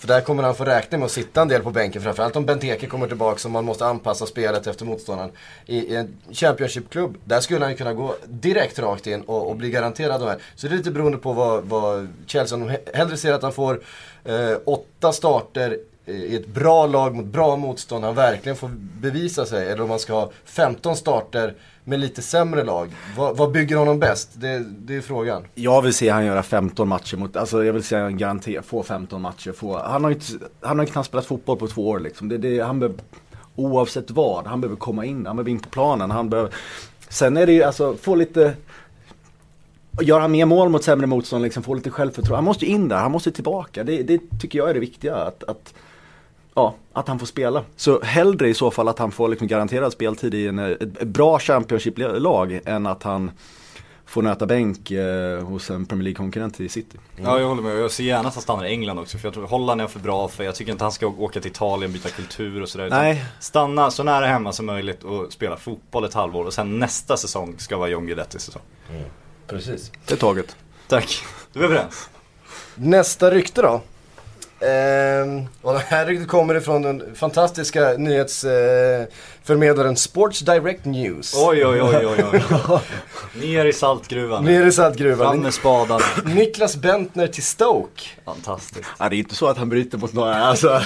För där kommer han få räkna med att sitta en del på bänken, framförallt om Benteke kommer tillbaka och man måste anpassa spelet efter motståndaren. I, i en Championship-klubb, där skulle han ju kunna gå direkt rakt in och, och bli garanterad de här. Så det är lite beroende på vad, vad Chelsea, om de hellre ser att han får eh, åtta starter i ett bra lag mot bra motstånd, han verkligen får bevisa sig. Eller om man ska ha 15 starter med lite sämre lag. Vad, vad bygger honom bäst? Det, det, är frågan. Jag vill se han göra 15 matcher mot, alltså jag vill se han garanterat få 15 matcher. Få, han har ju inte, han har knappt spelat fotboll på två år liksom. Det, det, han behöver, oavsett vad, han behöver komma in, han behöver in på planen. Han behöver, sen är det ju alltså, få lite Gör han mer mål mot sämre motstånd, liksom, få lite självförtroende. Han måste in där, han måste tillbaka. Det, det tycker jag är det viktiga. Att, att, ja, att han får spela. Så hellre i så fall att han får liksom garanterad speltid i en, ett bra Championship-lag än att han får nöta bänk eh, hos en Premier League-konkurrent i City. Mm. Ja jag håller med, jag ser gärna att han stannar i England också för jag tror Holland är för bra för jag tycker inte han ska åka till Italien, byta kultur och sådär. Nej. Stanna så nära hemma som möjligt och spela fotboll ett halvår och sen nästa säsong ska vara John Guidettis säsong. Mm. Precis. Det är taget. Tack, du är överens. Nästa rykte då. Ehm, och det här ryktet kommer ifrån den fantastiska nyhetsförmedlaren Sports Direct News. Oj, oj, oj, oj, oj. Ner i saltgruvan. Nere i Fram saltgruvan. med spadarna. Niklas Bentner till Stoke. Fantastiskt. Ja, det är inte så att han bryter mot några, alltså,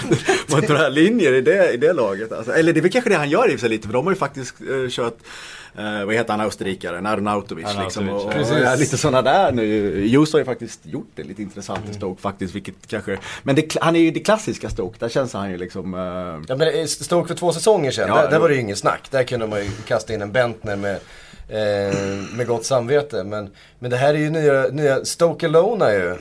mot några linjer i det, i det laget. Alltså. Eller det är väl kanske det han gör i sig lite, för de har ju faktiskt eh, kört Eh, vad heter han österrikaren? Arnautovic liksom. Och, och, lite sådana där nu. Just har ju faktiskt gjort det lite intressant i Stoke faktiskt. Vilket kanske, men det, han är ju det klassiska Stoke. Där känns han ju liksom. eh, Ja men eh, Stoke för två säsonger sedan, Ja, där, där var det ju ingen snack. Där kunde man ju kasta in en Bentner med, eh, med gott samvete. Men, men det här är ju nya, nya Stoke Alona ju.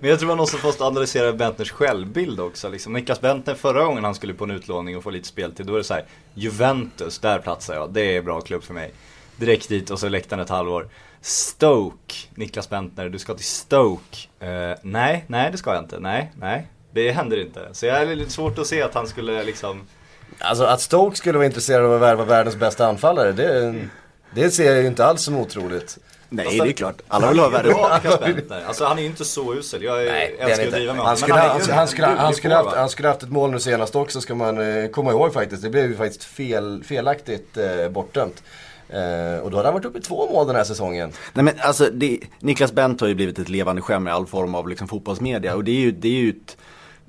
Men jag tror man också måste analysera Bentners självbild också. Liksom. Niklas Bentner förra gången han skulle på en utlåning och få lite speltid, då är det så här, Juventus, där platsar jag, det är bra klubb för mig. Direkt dit och så läktaren ett halvår. Stoke, Niklas Bentner, du ska till Stoke. Eh, nej, nej det ska jag inte, nej, nej. Det händer inte. Så jag är lite svårt att se att han skulle liksom Alltså att Stoke skulle vara intresserad av att värva världens bästa anfallare, det, det ser jag ju inte alls som otroligt. Nej, det är klart. Alla vill ha Bentner. Alltså han är ju inte så usel. Jag Nej, älskar han att driva med Han honom. skulle, han, skulle, han, duglig skulle haft, forward. han skulle haft ett mål nu senast också ska man eh, komma ihåg faktiskt. Det blev ju faktiskt fel, felaktigt eh, bortdömt. Eh, och då hade han varit uppe i två mål den här säsongen. Nej men alltså, det, Niklas Bent har ju blivit ett levande skämt i all form av liksom, fotbollsmedia. Och det är ju, det är ju ett,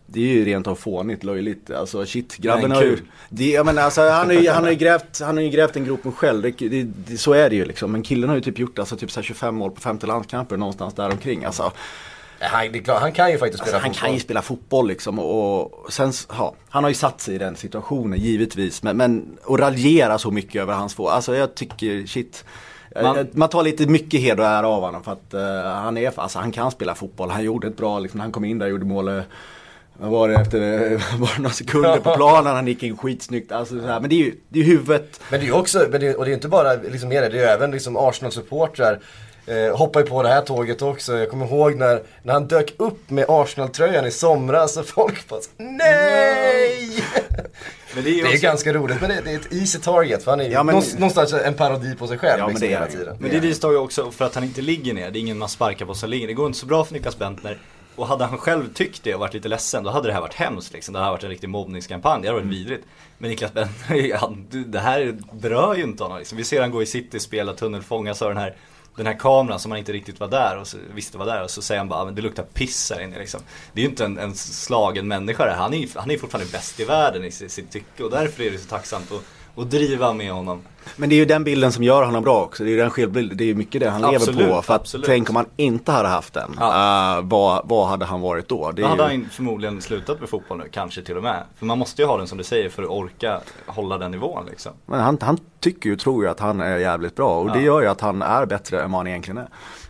det är ju rent av fånigt, löjligt. Alltså shit, grabben har ju... Det, jag menar, alltså, han, har ju, han, har ju grävt, han har ju grävt en grop själv, det, det, det, så är det ju liksom. Men killen har ju typ gjort alltså, typ, så här 25 mål på 50 landskamper någonstans där omkring. Alltså, Eh, Han, det är klart, han kan ju faktiskt spela Alltså, han fotboll. kan ju spela fotboll liksom och sen, ja, han har ju satt sig i den situationen givetvis. Men, men att raljera så mycket över hans få, alltså jag tycker shit. Man- Man, man tar lite mycket heder och ära av honom för att eh, han är, alltså han kan spela fotboll. Han gjorde ett bra, liksom, han kom in där gjorde mål eh, vad var det efter bara några sekunder på planen, han gick in skitsnyggt. Alltså, så här. Men det är ju det är huvudet. Men det är ju också, men det, och det är inte bara liksom med det, är ju även liksom Arsenal-supportrar. Eh, hoppar ju på det här tåget också. Jag kommer ihåg när, när han dök upp med Arsenal-tröjan i somras och folk bara så, Nej! Men det är ju Det är också- ganska roligt men det, det är ett easy target för han är Ja, men- någonstans, en parodi på sig själv Ja, men liksom, det är hela tiden. Men det visar ju också för att han inte ligger ner. Det är ingen man sparkar på som ligger. Det går inte så bra för Niklas Bentner. Och hade han själv tyckt det och varit lite ledsen, då hade det här varit hemskt liksom. Det hade varit en riktig mobbningskampanj, det hade varit vidrigt. Men Niklas Bentner, han, det här berör ju inte honom liksom. Vi ser han gå i city, spela tunnel, fångas av den här den här kameran som han inte riktigt var där och så, visste var där och så säger han bara "Ah, det luktar piss här inne liksom. Det är ju inte en, en slagen människa det här. Han är ju han är ju fortfarande bäst i världen i sitt, sitt tycke och därför är det så tacksamt att, att driva med honom. Men det är ju den bilden som gör honom bra också. Det är ju den självbilden, det är ju mycket det han Absolut, lever på. För att absolut. tänk om han inte hade haft den, Ja. eh, vad, vad hade han varit då? Det Då hade ju... han förmodligen slutat med fotboll nu, kanske till och med. För man måste ju ha den som du säger för att orka hålla den nivån liksom. Men han, han tycker ju tror ju att han är jävligt bra och det Ja. gör ju att han är bättre än vad han egentligen är.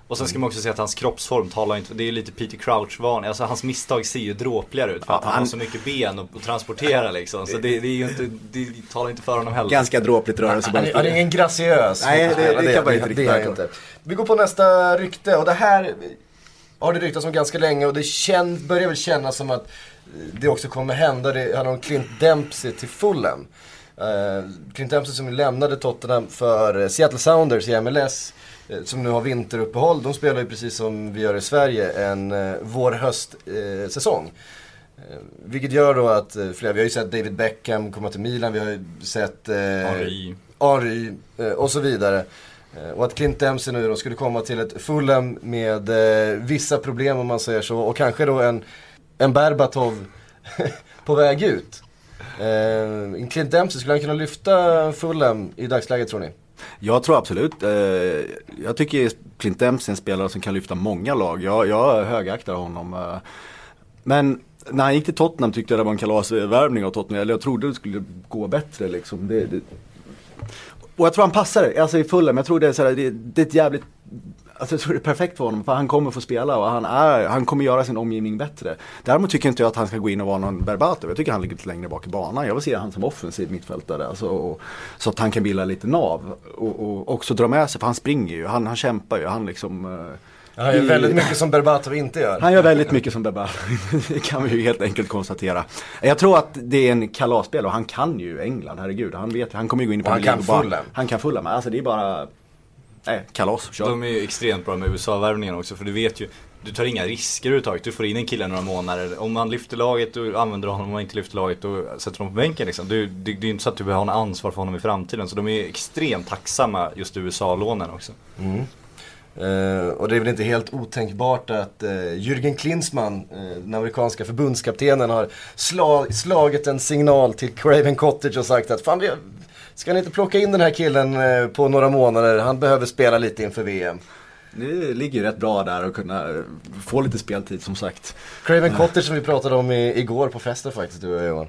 Och sen ska man också säga att hans kroppsform talar inte, det är ju lite Peter Crouch-varning. Alltså hans misstag ser ju dråpligare ut för Ja, att han, han- har så mycket ben att, transportera liksom. Så det, det är ju inte, det talar inte för honom heller. Ganska dråpligt är, rörelsemönster. han är ingen graciös Nej, det- fotbollsspelare, det kan man inte det, riktigt det han. Vi går på nästa rykte och det här har det ryktats om ganska länge och det känn, börjar väl kännas som att det också kommer hända. Det handlar om Clint Dempsey till Fulham. Uh, Clint Dempsey som lämnade Tottenham för eh, Seattle Sounders i MLS. eh, Som nu har vinteruppehåll. De spelar ju precis som vi gör i Sverige en uh, vår-höst-säsong. Eh, vilket gör då att eh, flera, vi har ju sett David Beckham komma till Milan, vi har ju sett eh, Henry. Henry eh, och så vidare. Eh, och att Clint Dempsey nu då skulle komma till ett Fulham med eh, vissa problem om man säger så. Och kanske då en, en Berbatov på väg ut. Eh, Clint Dempsey, skulle han kunna lyfta Fulham i dagsläget tror ni? Jag tror absolut. Eh, jag tycker Clint Dempsey är en spelare som kan lyfta många lag. Jag, jag högaktar honom. eh. Men när han gick till Tottenham tyckte jag det var en kalasvärvning av Tottenham. Eller jag trodde det skulle gå bättre liksom. Det, det... Och jag tror han passar, det. alltså i Fulham. Jag tror det är, såhär, det, det är ett jävligt Alltså jag tror det är perfekt för honom, för han kommer få spela och han, är, han kommer göra sin omgivning bättre. Däremot tycker inte jag att han ska gå in och vara någon Berbatov. Jag tycker han ligger lite längre bak i banan. Jag vill se han som offensiv mittfältare. Alltså, och, så att han kan bilda lite nav. Och, och också dra med sig, för han springer ju, han, han kämpar ju, han liksom eh, han gör i- väldigt mycket som Berbatov inte gör. han gör väldigt mycket som Berbatov, det kan vi ju helt enkelt konstatera. Jag tror att det är en kalasspel och han kan ju England, herregud. Han vet, han kommer ju gå in i Och han Premier kan League bara- Fulham. Han kan Fulham, alltså det är bara nej, kalas, kör. De är ju extremt bra med USA-värvningen också för du vet ju du tar inga risker överhuvudtaget. Du får in en kille några månader. Om man lyfter laget, då använder honom. Om man inte lyfter laget, då sätter honom på bänken liksom. Du, det, det är inte så att du behöver ha en ansvar för honom i framtiden. Så de är extremt tacksamma just USA-lånen också. Mm. Uh, och det är väl inte helt otänkbart att uh, Jürgen Klinsmann, uh, den amerikanska förbundskaptenen, har slag, slagit en signal till Craven Cottage och sagt att fan, vi, ska ni inte plocka in den här killen på några månader? Han behöver spela lite inför VM. Det ligger ju rätt bra där att kunna få lite speltid som sagt. Craven Cottage som vi pratade om i, igår på festen faktiskt, du och Johan.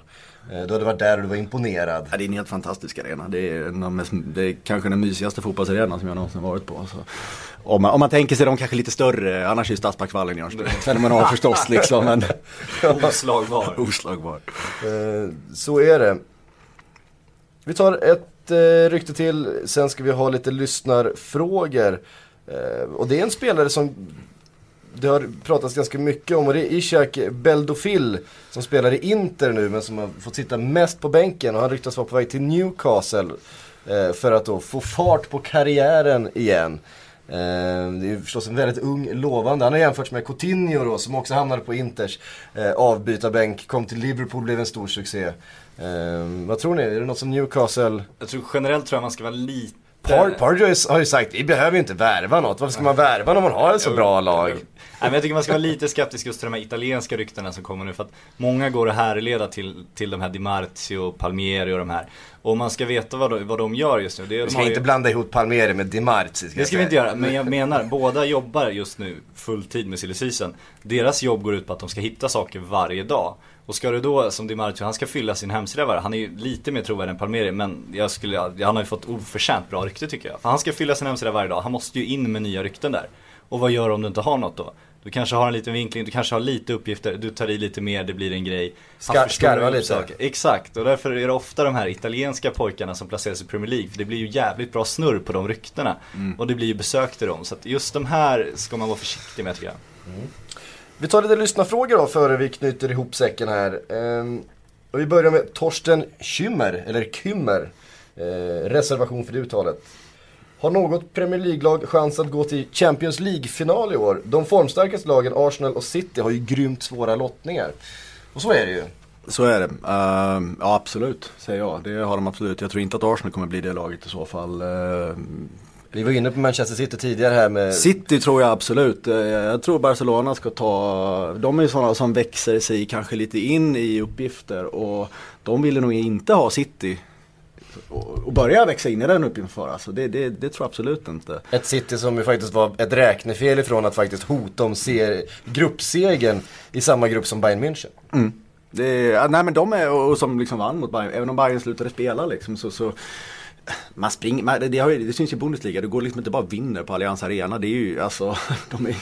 Du hade varit där och du var imponerad. Ja, det är en helt fantastisk arena. Det är, en mest, det är kanske den mysigaste fotbollsarenan som jag någonsin varit på. Så. Om, man, om man tänker sig de kanske lite större, annars är ju Stadsparksvallen Jörnström fenomenal förstås liksom. Men... Oslagbar. Oslagbar. Eh, så är det. Vi tar ett eh, rykte till, sen ska vi ha lite lyssnarfrågor. Eh, och det är en spelare som det har pratats ganska mycket om och det är Ishak Beldofil som spelar i Inter nu men som har fått sitta mest på bänken och han ryktas vara på väg till Newcastle eh, för att då få fart på karriären igen. Eh, det är förstås en väldigt ung, lovande. Han har jämförts med Coutinho då, som också hamnade på Inters eh, avbytarbänk. Kom till Liverpool, blev en stor succé. Eh, vad tror ni? Är det något som Newcastle... Jag tror generellt tror jag man ska vara lite Par Pardew har ju sagt, vi behöver inte värva något. Varför ska man värva när man har ett så bra lag? Nej, men jag tycker man ska vara lite skeptisk just till de här italienska ryktena som kommer nu. För att många går att härleda till, till de här Di Marzio, Palmieri och de här. Och man ska veta vad de, vad de gör just nu. Det, vi ska inte ju... blanda ihop Palmieri med Di Marzio. Ska det ska vi inte göra, men jag menar, båda jobbar just nu fulltid med silly. Deras jobb går ut på att de ska hitta saker varje dag. Och ska du då, som Di Marzio, han ska fylla sin hemsida varje Han är ju lite mer trovärdig än Palmeri men jag skulle, han har ju fått oförtjänt bra rykte tycker jag. För han ska fylla sin hemsida varje dag, han måste ju in med nya rykten där. Och vad gör du om du inte har något då? Du kanske har en liten vinkling, du kanske har lite uppgifter, du tar i lite mer, det blir en grej. Ska, skarva lite. Saker. Exakt, och därför är det ofta de här italienska pojkarna som placeras i Premier League. För det blir ju jävligt bra snurr på de ryktena. Mm. Och det blir ju besök till dem. Så just de här ska man vara försiktig med tycker jag. Mm. Vi tar lite lyssnarfrågor då före vi knyter ihop säcken här. Ehm, och vi börjar med Torsten Kymmer, eller Kymmer. Ehm, reservation för det uttalet. Har något Premier League-lag chans att gå till Champions League-final i år? De formstarkaste lagen, Arsenal och City, har ju grymt svåra lottningar. Och så är det ju. Så är det. Uh, ja absolut, säger jag. Det har de absolut. Jag tror inte att Arsenal kommer bli det laget i så fall. Uh, vi var inne på Manchester City tidigare här med... City tror jag absolut. Eh, jag tror Barcelona ska ta, de är ju sådana som växer sig kanske lite in i uppgifter och de ville nog inte ha City och börja växa in i den uppgiften. Alltså det, det, det, tror jag absolut inte. Ett City som ju faktiskt var ett räknefel ifrån att faktiskt hota om gruppsegen i samma grupp som Bayern München. Mm. Det, nej men de är, och som liksom vann mot Bayern, även om Bayern slutade spela liksom så, så man springer, man, det, har, det syns i Bundesliga, du går liksom inte bara vinner på Allianz Arena. Det är ju alltså, de är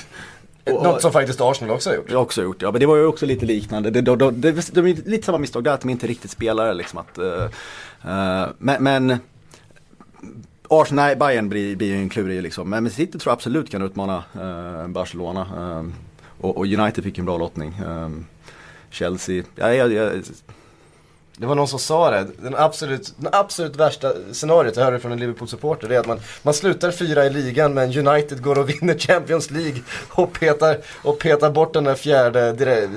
och, Något som faktiskt Arsenal också har gjort. Också gjort, ja. Men det var ju också lite liknande. Det, de, de, de, de är lite samma misstag där, att de inte riktigt spelar liksom. Att, uh, uh, men, men Arsenal, nej, Bayern blir, blir ju en klurig liksom. Men City tror jag absolut kan utmana uh, Barcelona. Och, och, United fick en bra lottning. Chelsea, ja, jag, jag det var någon som sa det, den absolut, den absolut värsta scenariot, jag hörde från en Liverpool-supporter, det är att man, man slutar fyra i ligan men United går och vinner Champions League och petar, och petar bort den där fjärde direkt,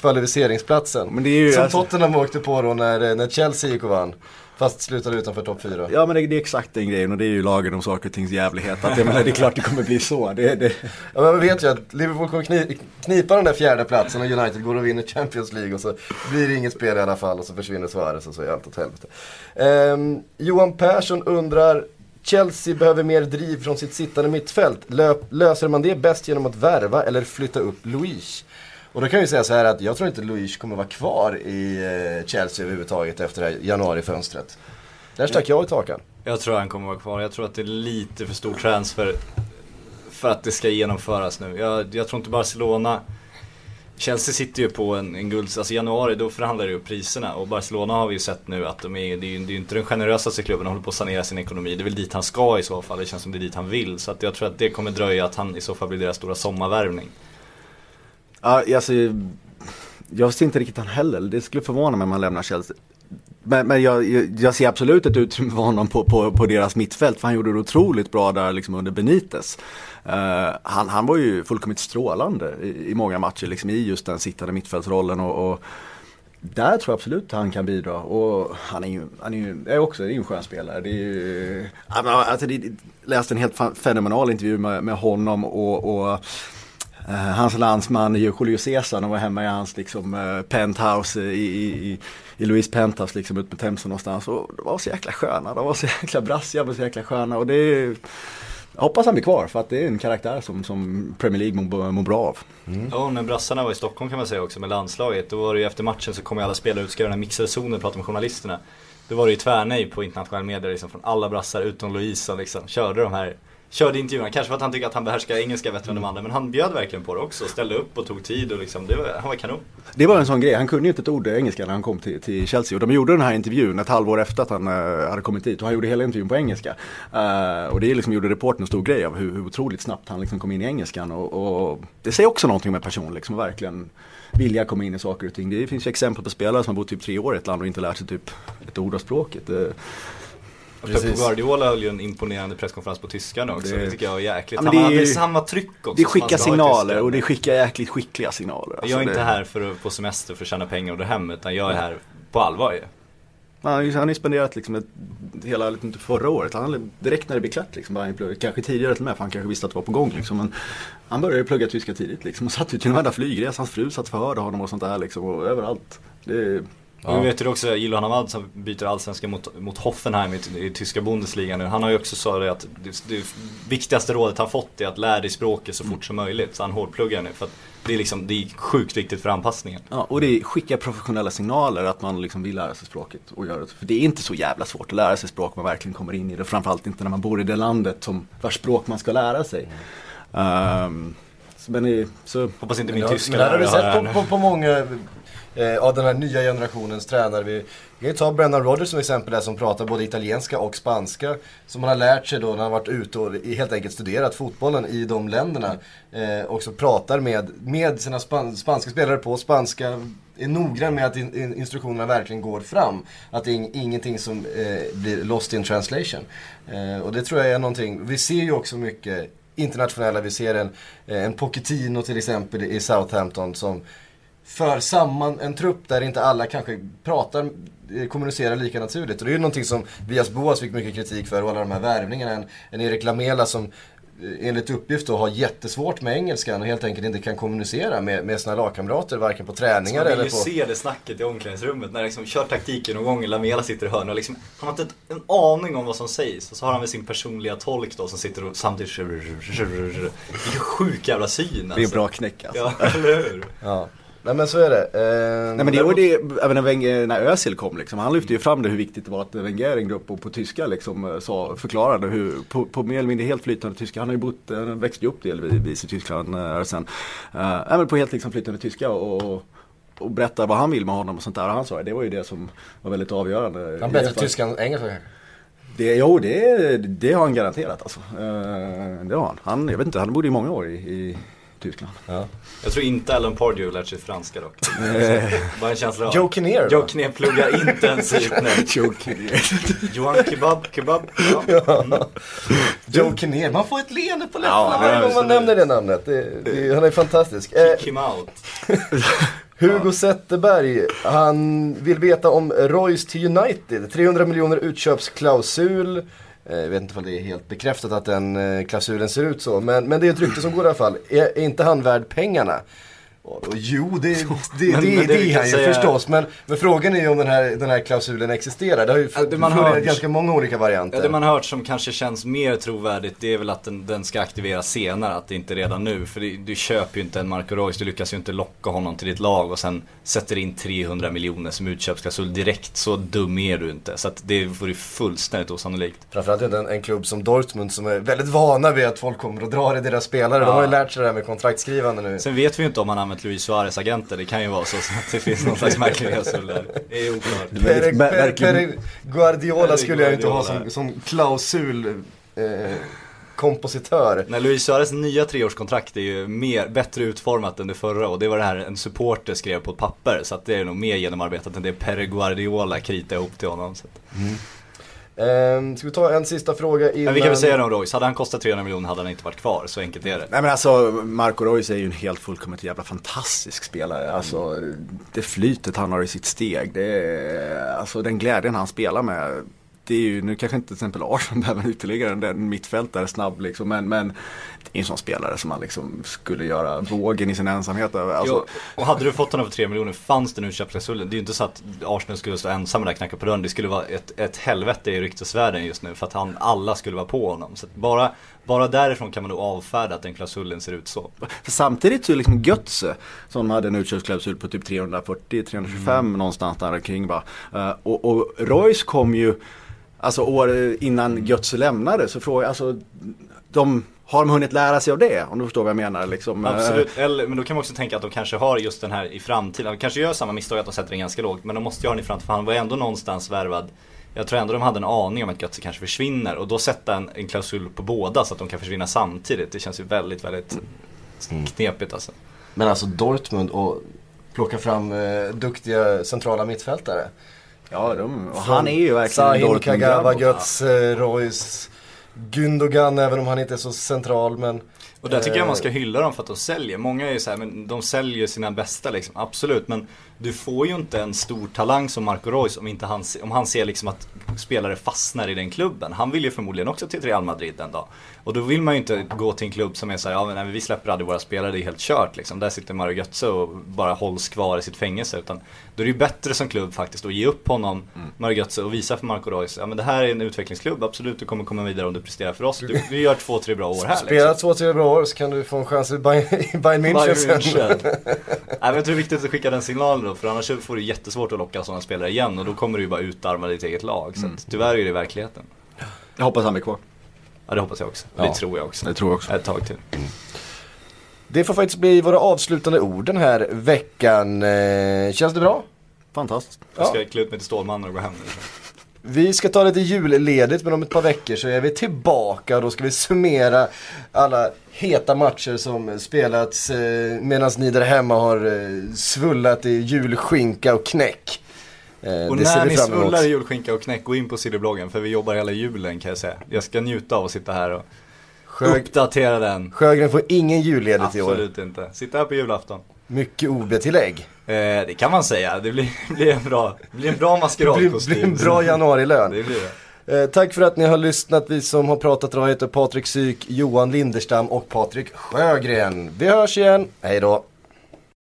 kvalificeringsplatsen. Men det är ju, Som alltså... Tottenham åkte på då när, när Chelsea gick och vann. Fast slutade utanför topp 4. Ja men det, det, är exakt den grejen och det är ju lagen om saker och tings jävlighet. Att, jag menar, det är klart det kommer bli så. Det, det... Ja men man vet ju att Liverpool kommer kni, knipa den där fjärde platsen och United går och vinner Champions League och så blir det inget spel i alla fall och så försvinner Suarez och så är allt åt helvete. Um, Johan Persson undrar Chelsea behöver mer driv från sitt sittande mittfält. Löp, löser man det bäst genom att värva eller flytta upp Luis? Och då kan vi säga så här att jag tror inte Luis kommer vara kvar i eh, Chelsea överhuvudtaget efter det här januarifönstret. Där stack jag i takan. Jag tror han kommer vara kvar. Jag tror att det är lite för stor transfer för att det ska genomföras nu. Jag, jag tror inte Barcelona Chelsea sitter ju på en, en guld, alltså i januari då förhandlar ju upp priserna och Barcelona har vi ju sett nu att de är, det är ju det är inte den generösaste klubben, de håller på att sanera sin ekonomi. Det är väl dit han ska i så fall, det känns som det är dit han vill. Så att jag tror att det kommer dröja att han i så fall blir deras stora sommarvärvning. Ja, alltså, jag ser inte riktigt han heller. Det skulle förvåna mig om han lämnar Chelsea. men, men jag, jag, ser absolut ett utrymme för honom på, på, på deras mittfält för han gjorde det otroligt bra där liksom under Benitez. Uh, han, han var ju fullkomligt strålande i, i många matcher liksom i just den sittande mittfältsrollen och, och där tror jag absolut han kan bidra och han är ju, han är ju är också är en skön spelare. Det är ju, alltså det, läste en helt fenomenal intervju med, med honom och, och uh, hans landsman Julio Cesar, de var hemma i hans liksom, uh, penthouse i, i, i Louise Penthouse liksom ut med Themsen någonstans och de var så jäkla sköna, de var så jäkla brassiga och så jäkla sköna och det är jag hoppas han blir kvar för att det är en karaktär som, som Premier League mår, mår bra av. Mm. Ja, när brassarna var i Stockholm kan man säga också med landslaget. Då var det ju efter matchen så kom ju alla spelare ut, ska göra den här mixade zonen och prata med journalisterna. Då var det ju tvärnej på internationella medier liksom, från alla brassar utom Louise liksom. Körde de här körde intervjuerna. Kanske för att han tycker att han behärskar engelska bättre än de andra. Men han bjöd verkligen på det också. Ställde upp och tog tid och liksom, det var, han var kanon. Det var en sån grej. Han kunde ju inte ett ord engelska när han kom till, till Chelsea. Och de gjorde den här intervjun ett halvår efter att han uh, hade kommit dit. Och han gjorde hela intervjun på engelska. Uh, och det liksom gjorde reportern en stor grej av hur, hur otroligt snabbt han liksom kom in i engelskan. Och, och det säger också någonting med person liksom. Verkligen vilja komma in i saker och ting. Det finns ju exempel på spelare som har bott typ tre år i ett land och inte lärt sig typ ett ord av språket. Uh, Pep Guardiola höll ju en imponerande presskonferens på tyskan också. Det, det tycker jag är jäkligt. Ja, Han hade samma tryck också. Det skickar signaler och det skickar jäkligt skickliga signaler. Alltså jag är inte det... här för att få semester för att tjäna pengar och dra hem utan jag är här på allvar ju. Han har ju spenderat liksom ett, hela, inte förra året, han, direkt när det blev klart liksom, han pluggat, kanske tidigare till och med för han kanske visste att det var på gång liksom. Men han började ju plugga tyska tidigt liksom och satt ju till en varenda flygresa, hans fru satt förhörde honom och sånt där liksom och överallt. Det, Ja. Vi vet ju också Ilhan Hamad som byter allsvenska mot, mot Hoffenheim i, i tyska Bundesliga nu. Han har ju också sagt det att det, det, viktigaste rådet han fått är att lära dig språket så fort mm. som möjligt. Så han hårdpluggar nu. För att det är, liksom, det är sjukt viktigt för anpassningen. Ja, och det skickar professionella signaler att man liksom vill lära sig språket och göra det. För det är inte så jävla svårt att lära sig språk om man verkligen kommer in i det. Framförallt inte när man bor i det landet som, vars språk man ska lära sig. Um, men så... Hoppas inte min tyska lärare har vi sett på, på, på många eh, av den här nya generationens tränare. Vi, kan ju ta Brennan Rodgers som exempel där som pratar både italienska och spanska. Som han har lärt sig då när han varit ute och helt enkelt studerat fotbollen i de länderna. Eh, och så pratar med, med sina span, spanska spelare på spanska. Är noggrann med att in, in, instruktionerna verkligen går fram. Att det är ingenting som eh, blir lost in translation. Eh, och det tror jag är någonting, vi ser ju också mycket internationella, vi ser en, eh, en Pochettino till exempel i Southampton som för samman en trupp där inte alla kanske pratar, eh, kommunicerar lika naturligt. Och det är ju någonting som Vias Boas fick mycket kritik för, och alla de här värvningarna. En, en Erik Lamela som eh, enligt uppgift då har jättesvårt med engelskan och helt enkelt inte kan kommunicera med, med sina lagkamrater varken på träningar eller på... Man vill ju se det snacket i omklädningsrummet när liksom kör taktiken någon gång Lamela sitter i hörnet och liksom, han har inte en aning om vad som sägs och så har han väl sin personliga tolk då som sitter och samtidigt Vilken sjuk jävla syn alltså. Det är alltså. bra knäck alltså. Ja, eller hur? ja. Nej men så är det. Eh, Nej men det var det, även när, Wenger, när Özil kom liksom, han lyfte ju fram det hur viktigt det var att Wenger ringde upp och på tyska liksom eh, sa, förklarade hur, på, på mer eller mindre helt flytande tyska, han har ju bott, han eh, växte ju upp delvis i Tyskland äh, sen. Äh, men på helt liksom flytande tyska och, och berätta vad han vill med honom och sånt där. Och han sa det var ju det som var väldigt avgörande. Han bättre tyska än engelska kanske? Det, jo, det, det har han garanterat alltså. Uh, det har han. han. Jag vet inte, han bodde i många år i, i Tyskland. Ja. Jag tror inte Alan Pardew lärt sig franska dock. Bara en känsla av. Joe Kinnear Joe Kinnear pluggar intensivt nu. Joe Kinnear. Johan Kebab, Kebab. Ja. Mm. Joe Kinnear, man får ett leende på läpparna varje gång man nämner det namnet. Det, det, han är fantastisk. Kick eh, him out. Hugo Zetterberg, han vill veta om Royce till United. 300 miljoner utköpsklausul. Eh, jag vet inte om det är helt bekräftat att den eh, klausulen ser ut så. Men, men det är ett rykte som går i alla fall. Är, är inte han värd pengarna? Jo, det, det, det, men, det, men det, är han ju säga... förstås. Men, men frågan är ju om den här, den här klausulen existerar. Det har ju det man hört, ganska många olika varianter. Ja, det man har hört som kanske känns mer trovärdigt det är väl att den, den ska aktiveras senare. Att det inte redan nu. För det, du köper ju inte en Marco Reus. Du lyckas ju inte locka honom till ditt lag och sen sätter in 300 miljoner som utköpsklausul direkt. Så dum är du inte. Så att det vore fullständigt osannolikt. Framförallt inte en, en klubb som Dortmund som är väldigt vana vid att folk kommer och drar i deras spelare. Ja. De har ju lärt sig det här med kontraktskrivande nu. Sen vet vi ju inte om han använt Luis Suarez agenter. Det kan ju vara så, så att det finns någon slags märklig där. Det är oklart. Per, per, per Guardiola skulle jag inte ha som, som klausul. Eh, kompositör. När Luis Suarez nya treårskontrakt är ju mer, bättre utformat än det förra och det var det här en supporter skrev på ett papper så att det är nog mer genomarbetat än det Per Guardiola kritade ihop till honom. Så. Mm. Um, ska vi ta en sista fråga innan... Men vi kan väl säga det om Royce, hade han kostat 300 miljoner hade han inte varit kvar, så enkelt är det. Nej men alltså Marco Royce är ju en helt fullkomligt jävla fantastisk spelare. Alltså det flytet han har i sitt steg, det är, alltså den glädjen han spelar med det är ju, nu kanske inte till exempel Arsenal behöver ytterligare en mittfältare snabb liksom, men, men är en sån spelare som man liksom skulle göra vågen i sin ensamhet över. Alltså. Jo, och hade du fått honom för 3 miljoner, fanns det nu köpklausulen? Det är ju inte så att Arsenal skulle stå ensamma där och knacka på dörren. Det skulle vara ett, ett helvete i ryktesvärlden just nu för att han, alla skulle vara på honom. Så bara, bara därifrån kan man nog avfärda att den klausulen ser ut så. För samtidigt så är liksom Götze, som hade en utköpsklausul på typ 340-325 mm. någonstans där kring va. Uh, och, och Royce kom ju Alltså år innan Götze lämnade så frågade alltså de har de hunnit lära sig av det? Om du förstår vad jag menar liksom. Absolut, Eller, men då kan man också tänka att de kanske har just den här i framtiden. De kanske gör samma misstag att de sätter den ganska lågt. Men de måste ju ha den i framtiden, för han var ändå någonstans värvad. Jag tror ändå de hade en aning om att Götze kanske försvinner. Och då sätta en, en klausul på båda så att de kan försvinna samtidigt. Det känns ju väldigt, väldigt mm. knepigt alltså. Men alltså Dortmund och plocka fram eh, duktiga centrala mittfältare. Ja, de, och han är ju verkligen Sahin, Kagawa, Götz, Royce, Gündogan även om han inte är så central men och där tycker jag man ska hylla dem för att de säljer. Många är ju så här, men de säljer sina bästa liksom, absolut. Men du får ju inte en stor talang som Marco Reus om, inte han, om han ser liksom att spelare fastnar i den klubben. Han vill ju förmodligen också till Real Madrid en dag. Och då vill man ju inte gå till en klubb som är såhär, ja men vi släpper aldrig våra spelare, det är helt kört liksom. Där sitter Mario Götze och bara hålls kvar i sitt fängelse. Utan då är det ju bättre som klubb faktiskt att ge upp honom, mm. Mario Götze, och visa för Marco Reus, ja men det här är en utvecklingsklubb, absolut du kommer komma vidare om du presterar för oss. Du, vi gör två, tre bra år här. Spela liksom. två, tre bra år så kan du få en chans i Bayern, Bayern München sen. Nej, jag tror det är viktigt att skicka den signalen då, för annars får du jättesvårt att locka sådana spelare igen och då kommer du ju bara utarma ditt eget lag. Så mm. tyvärr är det verkligheten. Jag hoppas han blir kvar. Ja det hoppas jag också. Ja. Det tror jag också. Det tror jag också. Ett tag till. Mm. Det får faktiskt bli våra avslutande ord den här veckan. Eh, känns det bra? Fantastiskt. Jag ska klä ut mig till Stålmannen och gå hem nu. Vi ska ta lite julledigt men om ett par veckor så är vi tillbaka och då ska vi summera alla heta matcher som spelats eh, medan ni där hemma har eh, svullat i julskinka och knäck. Eh, och när ni svullar i julskinka och knäck, gå in på Sillybloggen för vi jobbar hela julen kan jag säga. Jag ska njuta av att sitta här och Sjö... uppdatera den. Sjögren får ingen julledigt i år. Absolut inte. Sitta här på julafton. Mycket OB-tillägg. Eh, det kan man säga. Det blir, blir, en, bra, blir en bra maskeradkostym. Det blir en bra januarilön. det blir det. Eh, tack för att ni har lyssnat. Vi som har pratat idag heter Patrik Syk, Johan Linderstam och Patrik Sjögren. Vi hörs igen. Hej då.